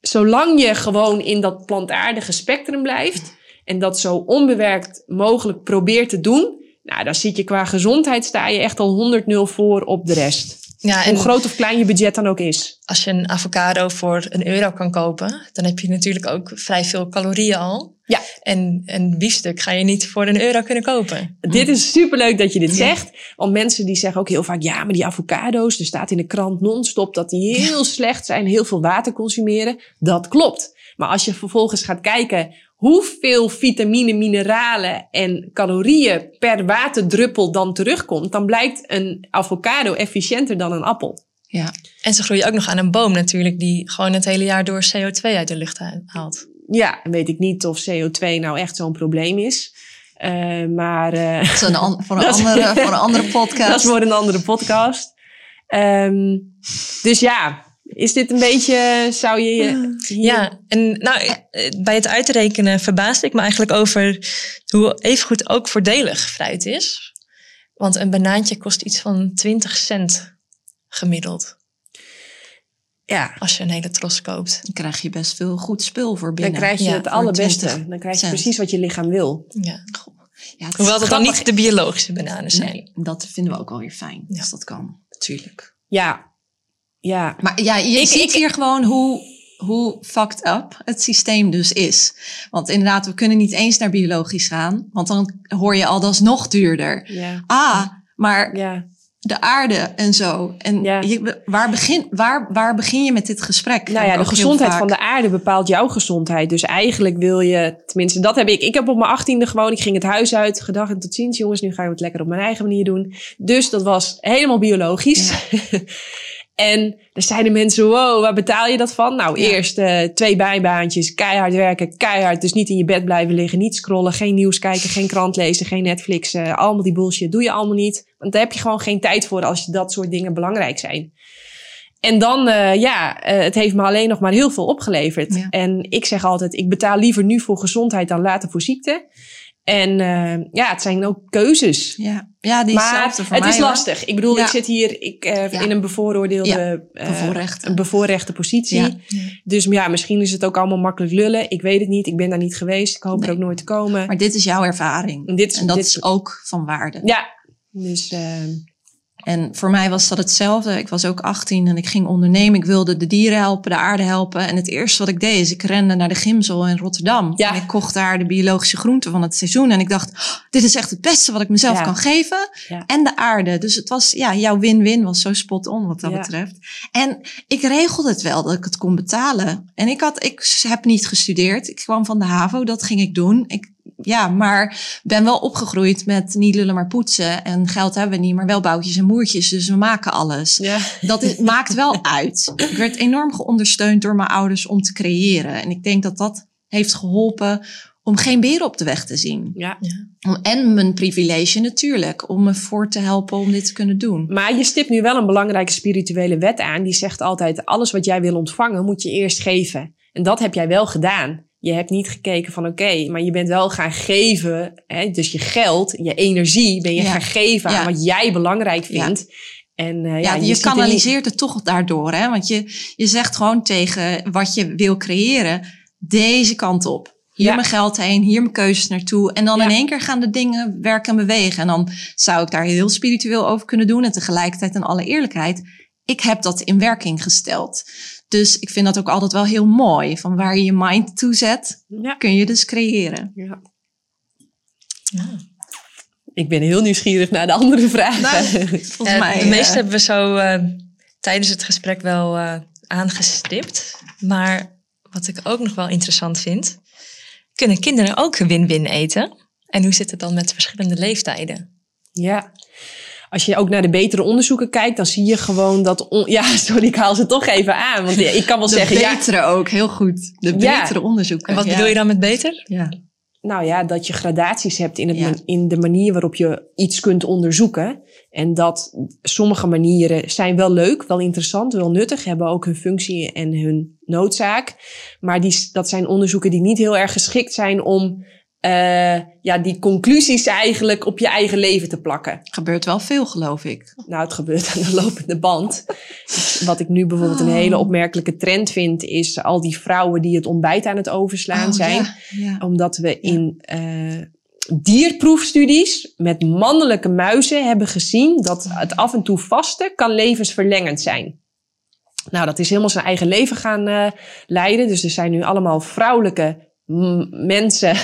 zolang je gewoon in dat plantaardige spectrum blijft. En dat zo onbewerkt mogelijk probeert te doen. Nou, dan zit je qua gezondheid, sta je echt al 100% voor op de rest. Ja, Hoe groot of klein je budget dan ook is. als je een avocado voor een euro kan kopen, dan heb je natuurlijk ook vrij veel calorieën al. Ja. En een biefstuk ga je niet voor een euro kunnen kopen. Dit is superleuk dat je dit zegt. Want mensen die zeggen ook heel vaak... ja, maar die avocado's, er staat in de krant non-stop... dat die heel slecht zijn, heel veel water consumeren. Dat klopt. Maar als je vervolgens gaat kijken... hoeveel vitamine, mineralen en calorieën... per waterdruppel dan terugkomt... dan blijkt een avocado efficiënter dan een appel. Ja. En ze groeien ook nog aan een boom natuurlijk, die gewoon het hele jaar door CO2 uit de lucht haalt. Ja, weet ik niet of CO2 nou echt zo'n probleem is. Eh, maar... eh, Dat is een an- voor, een [laughs] andere, voor een andere podcast. [laughs] Dat is voor een andere podcast. Ehm, dus ja, is dit een beetje, zou je je... hier- Ja, en nou, eh, bij het uitrekenen verbaasde ik me eigenlijk over hoe evengoed ook voordelig fruit is. Want een banaantje kost iets van 20 cent gemiddeld ja, als je een hele tros koopt. Dan krijg je best veel goed spul voor dan binnen. krijg je Ja, het allerbeste. 20 Dan krijg je cent. precies wat je lichaam wil. Ja. Ja, het Hoewel dat dan niet de biologische bananen zijn. Nee, dat vinden we ook wel weer fijn. Ja. Als dat kan, natuurlijk. Ja, ja. Maar ja, je Ik- ziet ik- hier gewoon hoe, hoe fucked up het systeem dus is. Want inderdaad, we kunnen niet eens naar biologisch gaan. Want dan hoor je al, dat is nog duurder. Ja, Ah, maar ja. de aarde en zo. En Ja. je, waar, begin, waar, waar begin je met dit gesprek? Nou ja, de gezondheid van de aarde bepaalt jouw gezondheid. Dus eigenlijk wil je, tenminste dat heb ik. Ik heb op mijn achttiende gewoon, ik ging het huis uit. Gedag en tot ziens jongens, nu ga ik het lekker op mijn eigen manier doen. Dus dat was helemaal biologisch. [laughs] en er zeiden mensen, wow, waar betaal je dat van? Nou, Ja. eerst eh, twee bijbaantjes, keihard werken, keihard. Dus niet in je bed blijven liggen, niet scrollen, geen nieuws kijken, geen krant lezen, geen Netflix. eh, allemaal die bullshit doe je allemaal niet. Want daar heb je gewoon geen tijd voor als je dat soort dingen belangrijk zijn. En dan, eh, ja, het heeft me alleen nog maar heel veel opgeleverd. Ja. En ik zeg altijd, ik betaal liever nu voor gezondheid dan later voor ziekte. En eh, ja, het zijn ook keuzes. Ja, ja die maar voor het mij, is hoor. lastig. Ik bedoel, Ja. ik zit hier ik, eh, Ja. in een bevooroordeelde, Ja, eh, bevoorrechte. een bevoorrechte positie. Ja. Dus ja, misschien is het ook allemaal makkelijk lullen. Ik weet het niet. Ik ben daar niet geweest. Ik hoop er ook nooit te komen. Maar dit is jouw ervaring. En dit is- en dat dit- is ook van waarde. Ja, dus eh, En voor mij was dat hetzelfde. Ik was ook 18 en ik ging ondernemen. Ik wilde de dieren helpen, de aarde helpen. En het eerste wat ik deed is, ik rende naar de Gimsel in Rotterdam. Ja. En ik kocht daar de biologische groenten van het seizoen. En ik dacht, "Oh, dit is echt het beste wat ik mezelf Ja. kan geven. Ja. En de aarde. Dus het was, ja, jouw win-win was zo spot on wat dat betreft. En ik regelde het wel dat ik het kon betalen. En ik had, ik heb niet gestudeerd. Ik kwam van de HAVO, dat ging ik doen. Ik ja, maar ben wel opgegroeid met niet lullen maar poetsen. En geld hebben we niet, maar wel boutjes en moertjes. Dus we maken alles. Ja. Dat is, maakt wel uit. Ik werd enorm geondersteund door mijn ouders om te creëren. En ik denk dat dat heeft geholpen om geen beren op de weg te zien. ja. Om- En mijn privilege natuurlijk, om me voor te helpen om dit te kunnen doen. Maar je stipt nu wel een belangrijke spirituele wet aan. Die zegt altijd, alles wat jij wil ontvangen, moet je eerst geven. En dat heb jij wel gedaan. Je hebt niet gekeken van oké, maar je bent wel gaan geven. Hè, dus je geld, je energie ben je Ja. gaan geven Ja. aan wat jij belangrijk Ja. vindt. En eh, ja, Ja, je, er kanaliseert het toch daardoor. Hè? Want je, je zegt gewoon tegen wat je wil creëren, deze kant op. Hier Ja. mijn geld heen, hier mijn keuzes naartoe. En dan Ja. in één keer gaan de dingen werken en bewegen. En dan zou ik daar heel spiritueel over kunnen doen. En tegelijkertijd in alle eerlijkheid, ik heb dat in werking gesteld. Dus ik vind dat ook altijd wel heel mooi. Van waar je je mind toe zet, Ja. kun je dus creëren. Ja. Ja. Ik ben heel nieuwsgierig naar de andere vragen. Nou, [laughs] Volgens Eh, mij. de eh, meeste hebben we zo eh, tijdens het gesprek wel eh, aangestipt. Maar wat ik ook nog wel interessant vind, kunnen kinderen ook win-win eten? En hoe zit het dan met verschillende leeftijden? Ja. Als je ook naar de betere onderzoeken kijkt, dan zie je gewoon dat... on- [laughs] ja, sorry, ik haal ze toch even aan. Want ik kan wel de zeggen... Ja, betere ook, heel goed. De Ja. betere onderzoeken. En wat ja. bedoel je dan met beter? Ja. Nou ja, dat je gradaties hebt in, het Ja. man- in de manier waarop je iets kunt onderzoeken. En dat sommige manieren zijn wel leuk, wel interessant, wel nuttig, hebben ook hun functie en hun noodzaak. Maar die, dat zijn onderzoeken die niet heel erg geschikt zijn om eh, ja, die conclusies eigenlijk op je eigen leven te plakken. Gebeurt wel veel, geloof ik. Nou, het gebeurt aan de lopende band. Wat ik nu bijvoorbeeld een hele opmerkelijke trend vind, is al die vrouwen die het ontbijt aan het overslaan Oh, zijn Ja, ja. omdat we in eh, dierproefstudies met mannelijke muizen hebben gezien dat het af en toe vasten kan levensverlengend zijn. Nou, dat is helemaal zijn eigen leven gaan eh, leiden. Dus er zijn nu allemaal vrouwelijke mensen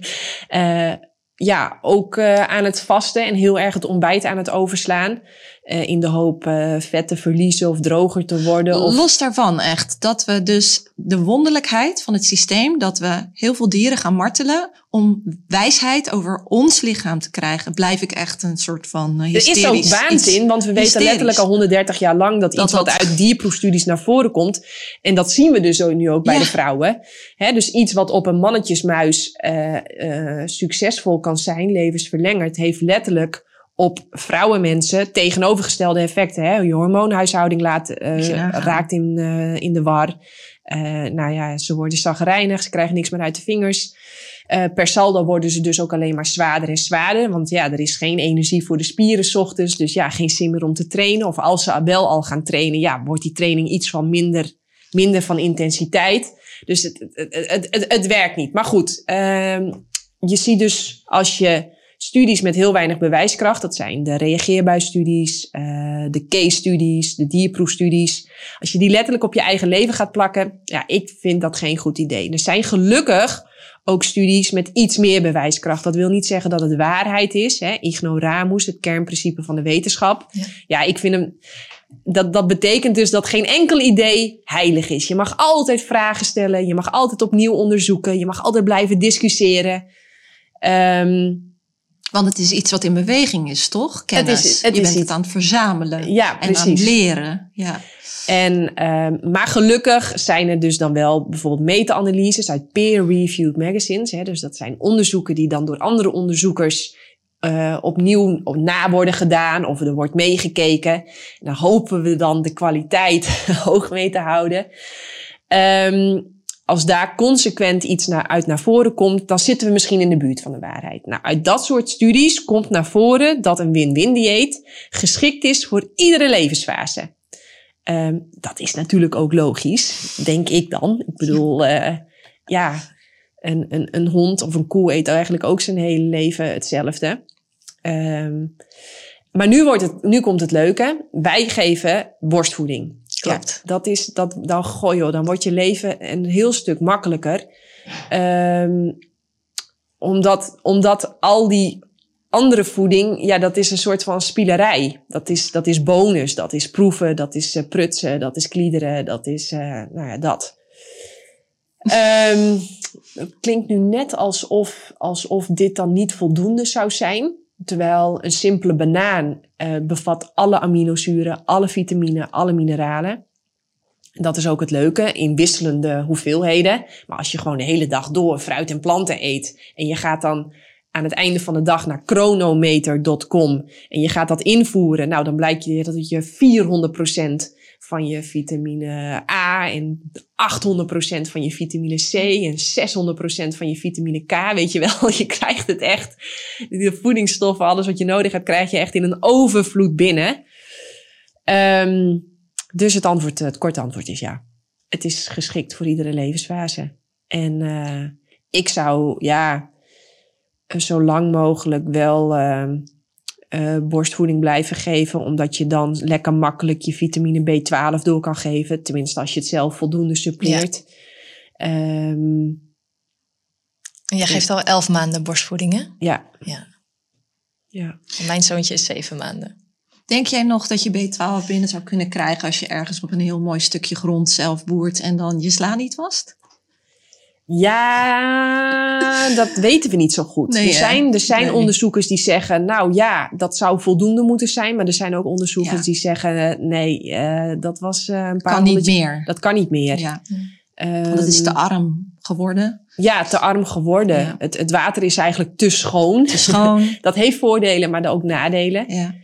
[laughs] eh, ja, ook eh, aan het vasten en heel erg het ontbijt aan het overslaan. Eh, in de hoop eh, vet te verliezen of droger te worden. Of, Los daarvan echt, dat we dus de wonderlijkheid van het systeem, dat we heel veel dieren gaan martelen om wijsheid over ons lichaam te krijgen, blijf ik echt een soort van uh, Er is ook waanzin, want we weten letterlijk al 130 jaar lang dat, Dat iets wat uit dierproefstudies naar voren komt. En dat zien we dus ook nu ook bij Ja. de vrouwen. Hè, dus iets wat op een mannetjesmuis eh, eh, succesvol kan zijn, levensverlengend, heeft letterlijk op vrouwenmensen tegenovergestelde effecten. Hè? Je hormoonhuishouding laat, eh, raakt in, eh, in de war. Eh, nou ja, ze worden zagrijnig, ze krijgen niks meer uit de vingers. Per saldo worden ze dus ook alleen maar zwaarder en zwaarder. Want ja, er is geen energie voor de spieren 's ochtends. Dus ja, geen zin meer om te trainen. Of als ze wel al gaan trainen, ja, wordt die training iets van minder, minder van intensiteit. Dus het, het, het, het, het werkt niet. Maar goed, ehm, je ziet dus als je studies met heel weinig bewijskracht, dat zijn de reageerbuisstudies, eh, de case-studies, de dierproefstudies. Als je die letterlijk op je eigen leven gaat plakken, ja, ik vind dat geen goed idee. Er zijn gelukkig ook studies met iets meer bewijskracht. Dat wil niet zeggen dat het waarheid is. Hè? Ignoramus, het kernprincipe van de wetenschap. Ja. Ja, ik vind hem. Dat, dat betekent dus dat geen enkel idee heilig is. Je mag altijd vragen stellen. Je mag altijd opnieuw onderzoeken. Je mag altijd blijven discussiëren. Ehm, Want het is iets wat in beweging is, toch? Kennis. is- het je bent het aan het verzamelen ja, en aan het leren. Ja. En, ehm, maar gelukkig zijn er dus dan wel bijvoorbeeld meta-analyses uit peer-reviewed magazines. Hè, dus dat zijn onderzoeken die dan door andere onderzoekers eh, opnieuw op na worden gedaan of er wordt meegekeken. En dan hopen we dan de kwaliteit [laughs] hoog mee te houden. Ehm, als daar consequent iets naar, uit naar voren komt, dan zitten we misschien in de buurt van de waarheid. Nou, uit dat soort studies komt naar voren dat een win-win dieet geschikt is voor iedere levensfase. Ehm, dat is natuurlijk ook logisch, denk ik dan. Ik bedoel, [laughs] eh, ja, een, een, een hond of een koe eet eigenlijk ook zijn hele leven hetzelfde. Ehm, maar nu, wordt het, nu komt het leuke. Wij geven borstvoeding. Klopt. Ja, dat is, dat, dan, gooi joh, dan wordt je leven een heel stuk makkelijker. Ehm, omdat, omdat al die andere voeding, ja, dat is een soort van spielerij. Dat is, dat is bonus, dat is proeven, dat is eh, prutsen, dat is kliederen, dat is, eh, nou ja, dat. Ehm, het klinkt nu net alsof, alsof dit dan niet voldoende zou zijn. Terwijl een simpele banaan uh, bevat alle aminozuren, alle vitamine, alle mineralen. Dat is ook het leuke in wisselende hoeveelheden. Maar als je gewoon de hele dag door fruit en planten eet en je gaat dan aan het einde van de dag naar chronometer.com en je gaat dat invoeren, nou dan blijkt je dat je 400% van je vitamine A en 800% van je vitamine C en 600% van je vitamine K. Weet je wel, [laughs] je krijgt het echt, de voedingsstoffen, alles wat je nodig hebt, krijg je echt in een overvloed binnen. Um, dus het, antwoord, het korte antwoord is ja. Het is geschikt voor iedere levensfase. En uh, ik zou, ja, zo lang mogelijk wel uh, uh, borstvoeding blijven geven, omdat je dan lekker makkelijk je vitamine B12 door kan geven. Tenminste, als je het zelf voldoende suppleert. Ja. Um, Jij geeft al elf maanden borstvoeding, hè? Ja. ja. ja. mijn zoontje is zeven maanden. Denk jij nog dat je B12 binnen zou kunnen krijgen als je ergens op een heel mooi stukje grond zelf boert en dan je sla niet wast? Ja, dat weten we niet zo goed. er zijn, er zijn onderzoekers die zeggen, nou ja, dat zou voldoende moeten zijn. Maar er zijn ook onderzoekers die zeggen, nee, uh, dat was uh, een paar Kan niet meer. Dat kan niet meer. Ja. Um, dat is te arm geworden. Ja, te arm geworden. Ja. Het, het water is eigenlijk te schoon. Te schoon. [laughs] dat heeft voordelen, maar ook nadelen. Ja.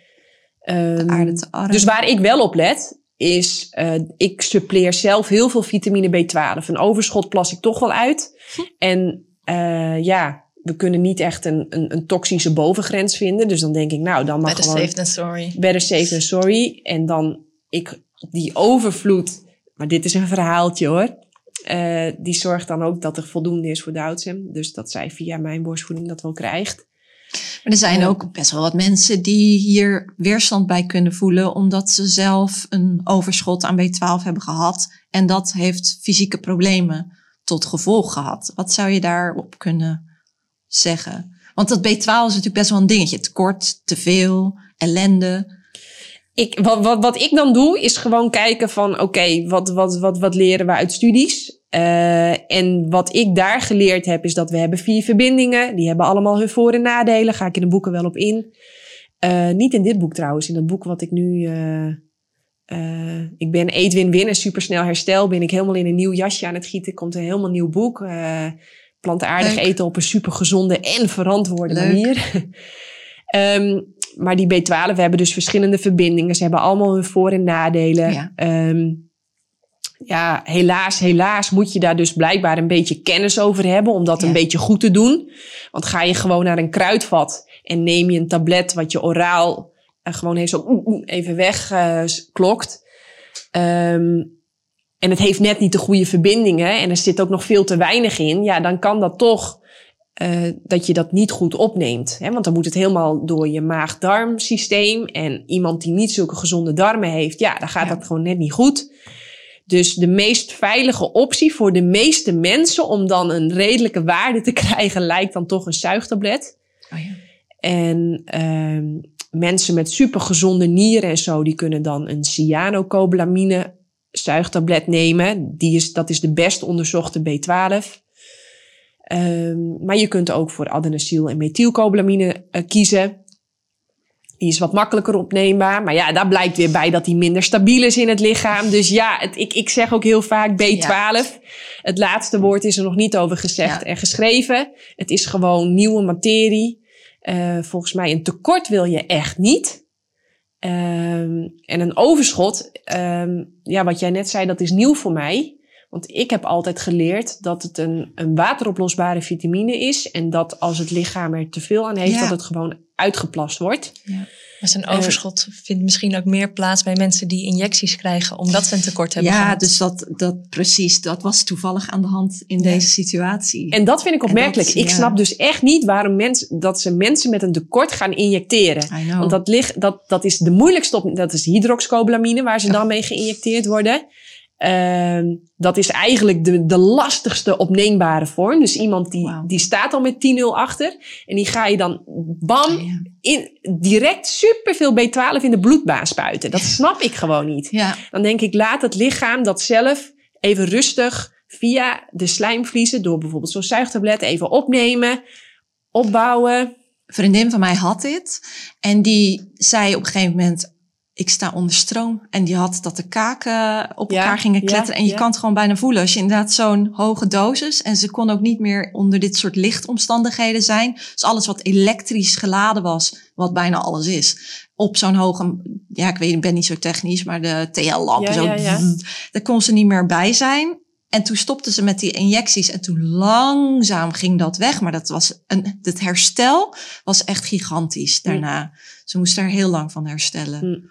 Um, aarde te arm. Dus waar ik wel op let, is uh, ik suppleer zelf heel veel vitamine B12. Een overschot plas ik toch wel uit. Hm. En uh, ja, we kunnen niet echt een, een, een, toxische bovengrens vinden. Dus dan denk ik, nou, dan mag better gewoon... safe than sorry. Better safe than sorry. En dan ik die overvloed... Maar dit is een verhaaltje hoor. Uh, die zorgt dan ook dat er voldoende is voor Doudsem. Dus dat zij via mijn borstvoeding dat wel krijgt. Maar er zijn ook best wel wat mensen die hier weerstand bij kunnen voelen, omdat ze zelf een overschot aan B12 hebben gehad. En dat heeft fysieke problemen tot gevolg gehad. Wat zou je daarop kunnen zeggen? Want dat B12 is natuurlijk best wel een dingetje. Tekort, te veel, ellende. Ik, wat, wat, wat ik dan doe, is gewoon kijken van oké, okay, wat, wat, wat, wat leren we uit studies? Uh, en wat ik daar geleerd heb, is dat we hebben vier verbindingen. Die hebben allemaal hun voor- en nadelen. Ga ik in de boeken wel op in. Uh, niet in dit boek trouwens. In dat boek wat ik nu... Uh, ik ben Eet Win Win en supersnel herstel. Ben ik helemaal in een nieuw jasje aan het gieten. Komt een helemaal nieuw boek. plantaardig Leuk. eten op een supergezonde en verantwoorde Leuk. manier. um, [laughs] maar die B12, we hebben dus verschillende verbindingen. Ze hebben allemaal hun voor- en nadelen. Ja. Um, ja, helaas, helaas moet je daar dus blijkbaar een beetje kennis over hebben om dat Ja. een beetje goed te doen. Want ga je gewoon naar een kruidvat en neem je een tablet wat je oraal uh, gewoon heeft zo even wegklokt. Ehm en het heeft net niet de goede verbindingen en er zit ook nog veel te weinig in. Ja, dan kan dat toch uh, dat je dat niet goed opneemt. Hè? Want dan moet het helemaal door je maag-darmsysteem. En iemand die niet zulke gezonde darmen heeft, ja, dan gaat Ja. dat gewoon net niet goed. Dus de meest veilige optie voor de meeste mensen om dan een redelijke waarde te [laughs] krijgen, lijkt dan toch een zuigtablet. Oh ja. En ehm mensen met supergezonde nieren en zo, die kunnen dan een cyanocobalamine zuigtablet nemen. Die is, dat is de best onderzochte B12. Ehm maar je kunt ook voor adenylyl en methylcobalamine eh, kiezen. Die is wat makkelijker opneembaar. Maar ja, daar blijkt weer bij dat die minder stabiel is in het lichaam. Dus ja, het, ik, ik zeg ook heel vaak B12. Het laatste woord is er nog niet over gezegd Ja. en geschreven. Het is gewoon nieuwe materie. Eh, volgens mij een tekort wil je echt niet. Ehm, en een overschot, ehm, ja, wat jij net zei, dat is nieuw voor mij. Want ik heb altijd geleerd dat het een, een wateroplosbare vitamine is. En dat als het lichaam er te veel aan heeft, Ja. dat het gewoon uitgeplast wordt. Maar zijn Eh, overschot vindt misschien ook meer plaats bij mensen die injecties krijgen, omdat ze een tekort hebben Ja, gehad. dus dat, dat precies, dat was toevallig aan de hand in Ja. deze situatie. En dat vind ik opmerkelijk. dat, ik ja. snap dus echt niet waarom mensen, dat ze mensen met een tekort gaan injecteren. I know. Want dat, ligt, dat, dat is de moeilijkste op, dat is hydroxcobalamine waar ze dan mee geïnjecteerd worden. Ehm, dat is eigenlijk de, de lastigste opneembare vorm. Dus iemand die, die staat al met 10-0 achter. En die ga je dan bam, ja. in, direct superveel B12 in de bloedbaan spuiten. Dat snap ik gewoon niet. Ja, Dan denk ik, laat het lichaam dat zelf even rustig via de slijmvliezen door bijvoorbeeld zo'n zuigtablet even opnemen, opbouwen. Een vriendin van mij had dit. En die zei op een gegeven moment, ik sta onder stroom. En die had dat de kaken op Ja, elkaar gingen ja, kletteren. en je ja. kan het gewoon bijna voelen. Als je inderdaad zo'n hoge dosis. En ze kon ook niet meer onder dit soort lichtomstandigheden zijn. Dus alles wat elektrisch geladen was, wat bijna alles is. Op zo'n hoge, ja ik weet, ik ben niet zo technisch, maar de TL-lampen zo. Daar kon ze niet meer bij zijn. En toen stopte ze met die injecties en toen langzaam ging dat weg. Maar dat was een, het herstel was echt gigantisch daarna. Ze moest daar heel lang van herstellen. Hm.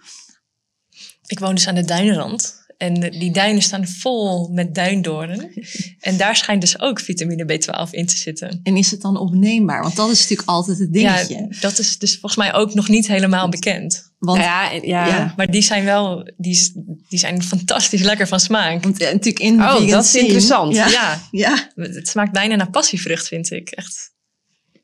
Ik woon dus aan de duinrand. En die duinen staan vol met duindoornen. [laughs] En daar schijnt dus ook vitamine B12 in te zitten. En is het dan opneembaar? Want dat is natuurlijk altijd het dingetje. Ja, dat is dus volgens mij ook nog niet helemaal bekend. Want, ja, ja. Ja. Maar die zijn wel, die, die zijn fantastisch lekker van smaak. want eh, natuurlijk in Oh, dat is interessant. Ja. Ja, ja. het smaakt bijna naar passievrucht, vind ik. Echt.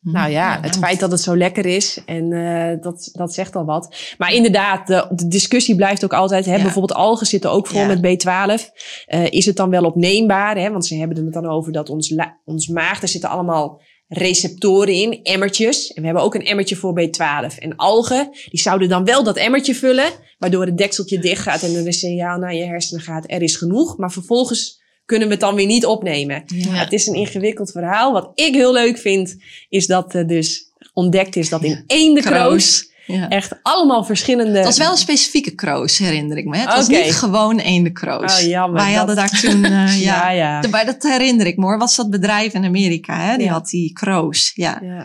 Nou ja, het feit dat het zo lekker is en eh, dat, dat zegt al wat. Maar inderdaad, de, de discussie blijft ook altijd. Hè, Ja. Bijvoorbeeld algen zitten ook vol Ja. met B12. Eh, is het dan wel opneembaar? Hè? Want ze hebben het dan over dat ons, la- ons maag, daar zitten allemaal receptoren in, emmertjes. En we hebben ook een emmertje voor B12. En algen, die zouden dan wel dat emmertje vullen, waardoor het dekseltje dicht gaat en er een signaal naar je hersenen gaat, er is genoeg. Maar vervolgens kunnen we het dan weer niet opnemen. Ja. Het is een ingewikkeld verhaal. Wat ik heel leuk vind, is dat er dus ontdekt is dat in één de kroos Kroos. Ja. echt allemaal verschillende... Dat was wel een specifieke kroos, herinner ik me. Het was niet gewoon één kroos. Oh, jammer. Wij Dat- hadden daar toen, eh, [laughs] ja, ja, ja. Maar dat herinner ik me hoor. Was dat bedrijf in Amerika, hè? Die Ja. had die kroos. Ja, Ja,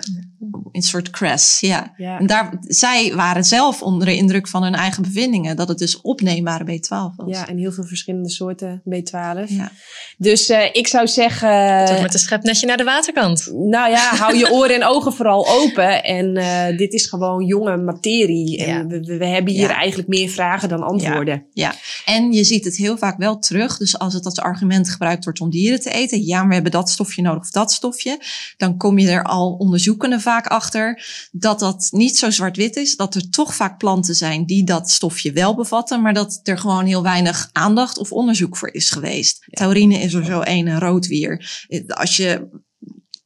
een soort crest. Ja. ja. En daar, zij waren zelf onder de indruk van hun eigen bevindingen. Dat het dus opneembare B12 was. ja, en heel veel verschillende soorten B12. Ja. Dus eh, ik zou zeggen... Tot met een schepnetje naar de waterkant. Nou ja, hou je oren en ogen vooral open. En eh, dit is gewoon jonge materie. En Ja. we, we, we hebben hier Ja. eigenlijk meer vragen dan antwoorden. En je ziet het heel vaak wel terug. Dus als het als argument gebruikt wordt om dieren te eten. Ja, maar we hebben dat stofje nodig of dat stofje. Dan kom je er al onderzoekende vaak achter. Dat dat niet zo zwart-wit is. Dat er toch vaak planten zijn die dat stofje wel bevatten. Maar dat er gewoon heel weinig aandacht of onderzoek voor is geweest. Taurine is er zo een, en roodwier. Als je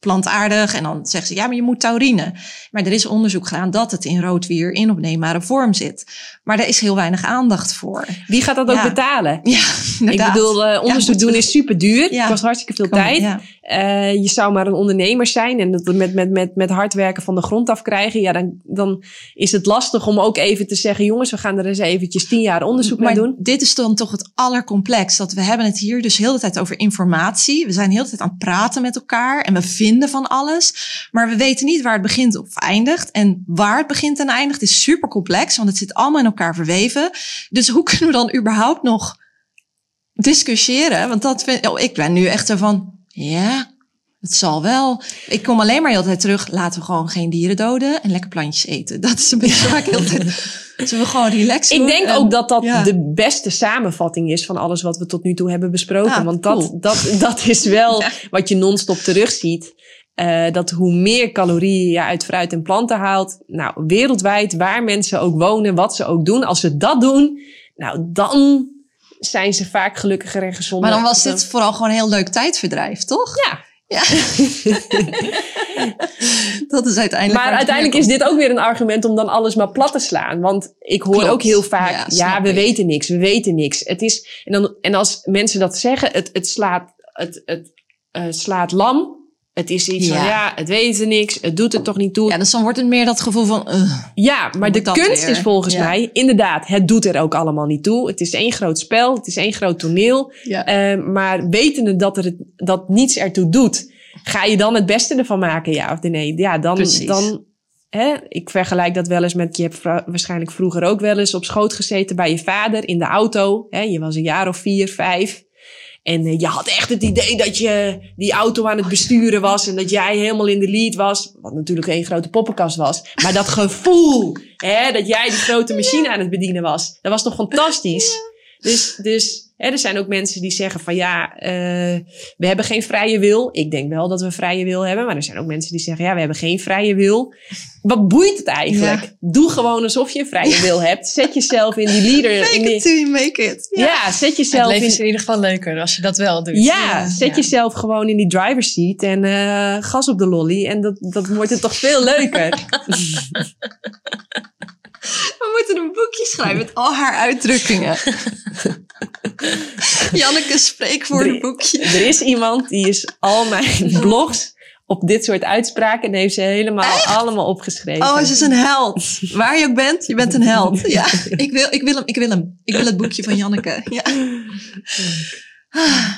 plantaardig en dan zeggen ze ja, maar je moet taurine. Maar er is onderzoek gedaan dat het in roodwier in opneembare vorm zit. Maar daar is heel weinig aandacht voor. Wie gaat dat ook Ja. betalen? Ja, inderdaad. Ik bedoel, eh, onderzoek doen is super duur. Ja. Het kost hartstikke veel Kom, tijd. Eh, je zou maar een ondernemer zijn en dat met, met, met, met hard werken van de grond af krijgen. Ja, dan, dan is het lastig om ook even te zeggen: jongens, we gaan er eens eventjes tien jaar onderzoek maar naar doen. dit is dan toch het allercomplex. Dat we hebben het hier dus heel de tijd over informatie. We zijn heel de tijd aan het praten met elkaar. En we vinden van alles. Maar we weten niet waar het begint of eindigt. En waar het begint en eindigt is super complex. Want het zit allemaal in elkaar verweven. Dus hoe [laughs] kunnen we dan überhaupt nog discussiëren? Want dat vind, oh, ik ben nu echt zo van, ja, het zal wel. Ik kom alleen maar heel de tijd terug. Laten we gewoon geen dieren doden en lekker plantjes eten. Dat is een beetje waar ik heel de tijd... [laughs] Zullen we gewoon relaxen? Ik denk ook dat dat ja. de beste samenvatting is van alles wat we tot nu toe hebben besproken. Ah, Want cool. dat, dat, dat is wel Ja. wat je non-stop terugziet. Eh, dat hoe meer calorieën je uit fruit en planten haalt, nou, wereldwijd, waar mensen ook wonen, wat ze ook doen, als ze dat doen, nou, dan zijn ze vaak gelukkiger en gezonder. Maar dan was dit vooral gewoon een heel leuk tijdverdrijf, toch? Ja, Ja. [laughs] dat is uiteindelijk. maar uiteindelijk is dit ook weer een argument om dan alles maar plat te slaan. Want ik hoor Klopt. ook heel vaak, Ja, we ik. weten niks, we weten niks. Het is, en, dan, en als mensen dat zeggen, het, het slaat, het, het, eh, slaat lam. Het is iets van, Ja. het weten niks, het doet er toch niet toe. Ja, dus dan wordt het meer dat gevoel van. uh, Ja, maar de kunst weer. is volgens Ja. mij, inderdaad, het doet er ook allemaal niet toe. Het is één groot spel, het is één groot toneel. ja. Eh, maar wetende dat, er dat niets ertoe doet, ga je dan het beste ervan maken, ja of nee? Ja, dan, Precies. dan hè, ik vergelijk dat wel eens met, je hebt waarschijnlijk vroeger ook wel eens op schoot gezeten bij je vader in de auto. Hè, je was een jaar of vier, vijf. En eh, je had echt het idee dat je die auto aan het besturen was en dat jij helemaal in de lead was. Wat natuurlijk één grote poppenkast was. Maar dat gevoel, hè, dat jij die grote machine aan het bedienen was, dat was toch fantastisch? Dus, dus hè, er zijn ook mensen die zeggen van ja, eh, we hebben geen vrije wil. Ik denk wel dat we vrije wil hebben, maar er zijn ook mensen die zeggen ja, we hebben geen vrije wil. Wat boeit het eigenlijk? Doe gewoon alsof je een vrije wil hebt. Zet jezelf in die leader. Make in die- it till you make it. ja. zet Het jezelf leven in. is in ieder geval leuker als je dat wel doet. Ja, zet Ja. jezelf gewoon in die driver's seat en eh, gas op de lolly. En dat, dat wordt het toch veel leuker. [laughs] We moeten een boekje schrijven met al haar uitdrukkingen. [laughs] Janneke spreekwoordenboekje. er is iemand die is al mijn [laughs] blogs op dit soort uitspraken en heeft ze helemaal allemaal opgeschreven. Oh, ze is een held. Waar je ook bent, je bent een held. [laughs] Ja, ik wil, ik wil hem, ik wil hem. Ik wil het boekje van Janneke. Ja. Ah,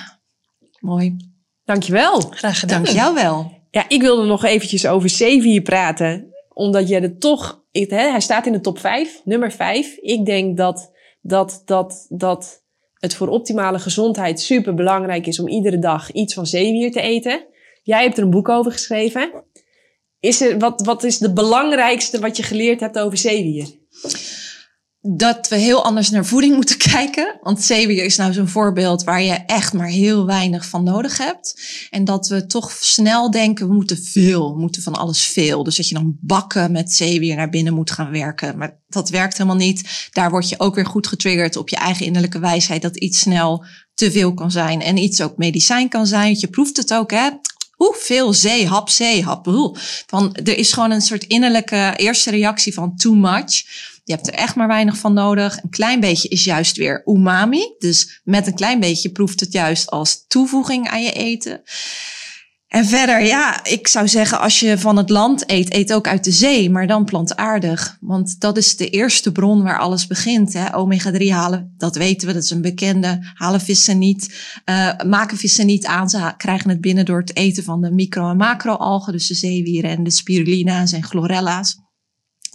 Mooi. Dankjewel. Graag gedaan. Dank jou wel. Ja, ik wilde nog eventjes over Xavier praten. Omdat jij er toch... Hè, hij staat in de top 5, nummer 5. Ik denk dat, dat, dat, dat het voor optimale gezondheid super belangrijk is... om iedere dag iets van zeewier te eten. Jij hebt er een boek over geschreven. Is er, wat, wat is het belangrijkste wat je geleerd hebt over zeewier? Dat we heel anders naar voeding [laughs] moeten kijken. Want zeewier is nou zo'n voorbeeld waar je echt maar heel weinig van nodig hebt. En dat we toch snel denken, we moeten veel, we moeten van alles veel. Dus dat je dan bakken met zeewier naar binnen moet gaan werken. Maar dat werkt helemaal niet. Daar word je ook weer goed getriggerd op je eigen innerlijke wijsheid. Dat iets snel te veel kan zijn. En iets ook medicijn kan zijn. Je proeft het ook, hè. Hoeveel zeehap, zeehap. Oeh. Van, er is gewoon een soort innerlijke eerste reactie van too much. Je hebt er echt maar weinig van nodig. Een klein beetje is juist weer umami. Dus met een klein beetje proeft het juist als toevoeging aan je eten. En verder, ja, ik zou zeggen, als je van het land eet, eet ook uit de zee, maar dan plantaardig. Want dat is de eerste bron waar alles begint. Hè? Omega-3 halen, dat weten we, dat is een bekende. Halen vissen niet, eh, maken vissen niet aan. Ze krijgen het binnen door het eten van de micro- en macro-algen, dus de zeewieren en de spirulina's en chlorella's.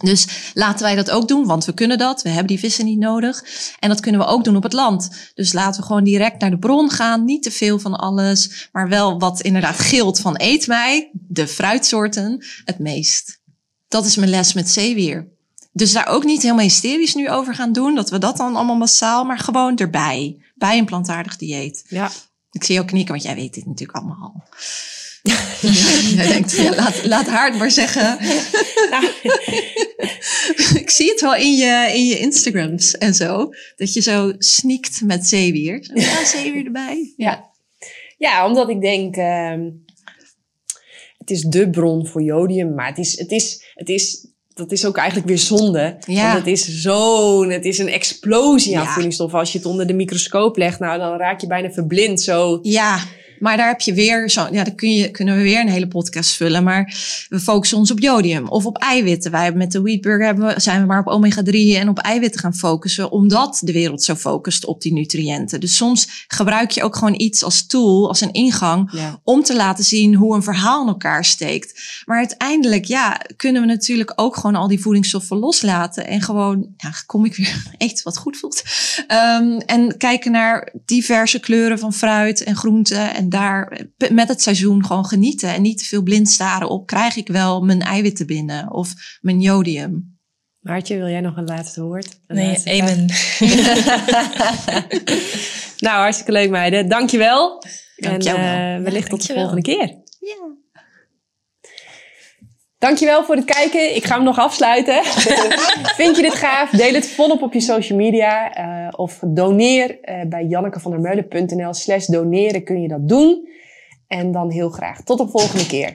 Dus laten wij dat ook doen, want we kunnen dat. We hebben die vissen niet nodig. En dat kunnen we ook doen op het land. Dus laten we gewoon direct naar de bron gaan. Niet te veel van alles, maar wel wat inderdaad gilt van eet mij, de fruitsoorten, het meest. Dat is mijn les met zeewier. Dus daar ook niet helemaal hysterisch nu over gaan doen, dat we dat dan allemaal massaal, maar gewoon erbij. Bij een plantaardig dieet. Ja. Ik zie jou knikken, want jij weet dit natuurlijk allemaal al. [laughs] jij denkt, ja, laat, laat haar het maar zeggen. [laughs] ik zie het wel in je, in je Instagrams en zo. Dat je zo sneakt met zeewier. Zo, Ja, zeewier erbij. Ja. Ja, omdat ik denk, ehm, het is de bron voor jodium, maar het is, het is, het is, dat is ook eigenlijk weer zonde. Ja. Want het is zo'n, het is een explosie aan Ja. voedingsstoffen. Als je het onder de microscoop legt, nou dan raak je bijna verblind. Zo, Ja, maar daar heb je weer zo. Ja, dan kun je, kunnen we weer een hele podcast vullen. Maar we focussen ons op jodium of op eiwitten. Wij hebben met de Wheatburger hebben we, zijn we maar op omega-3 en op eiwitten gaan focussen. Omdat de wereld zo focust op die nutriënten. Dus soms gebruik je ook gewoon iets als tool, als een ingang. ja. om te laten zien hoe een verhaal in elkaar steekt. Maar uiteindelijk, ja, kunnen we natuurlijk ook gewoon al die voedingsstoffen loslaten en gewoon, ja, kom ik weer, [laughs] eten wat goed voelt. Ehm, en kijken naar diverse kleuren van fruit en groenten en daar met het seizoen gewoon genieten en niet te veel blind staren op, krijg ik wel mijn eiwitten binnen of mijn jodium. Maartje, wil jij nog een laatste woord? Een Nee, laatste amen. [laughs] [laughs] nou, hartstikke leuk meiden. Dankjewel. Dank jou wel. En eh, wellicht Ja, tot de volgende keer. Ja. Dankjewel voor het kijken. Ik ga hem nog afsluiten. [laughs] Vind je dit gaaf? Deel het volop op je social media. eh, of doneer eh, bij jannekevandermeulen.nl slash doneren kun je dat doen. En dan heel graag tot de volgende keer.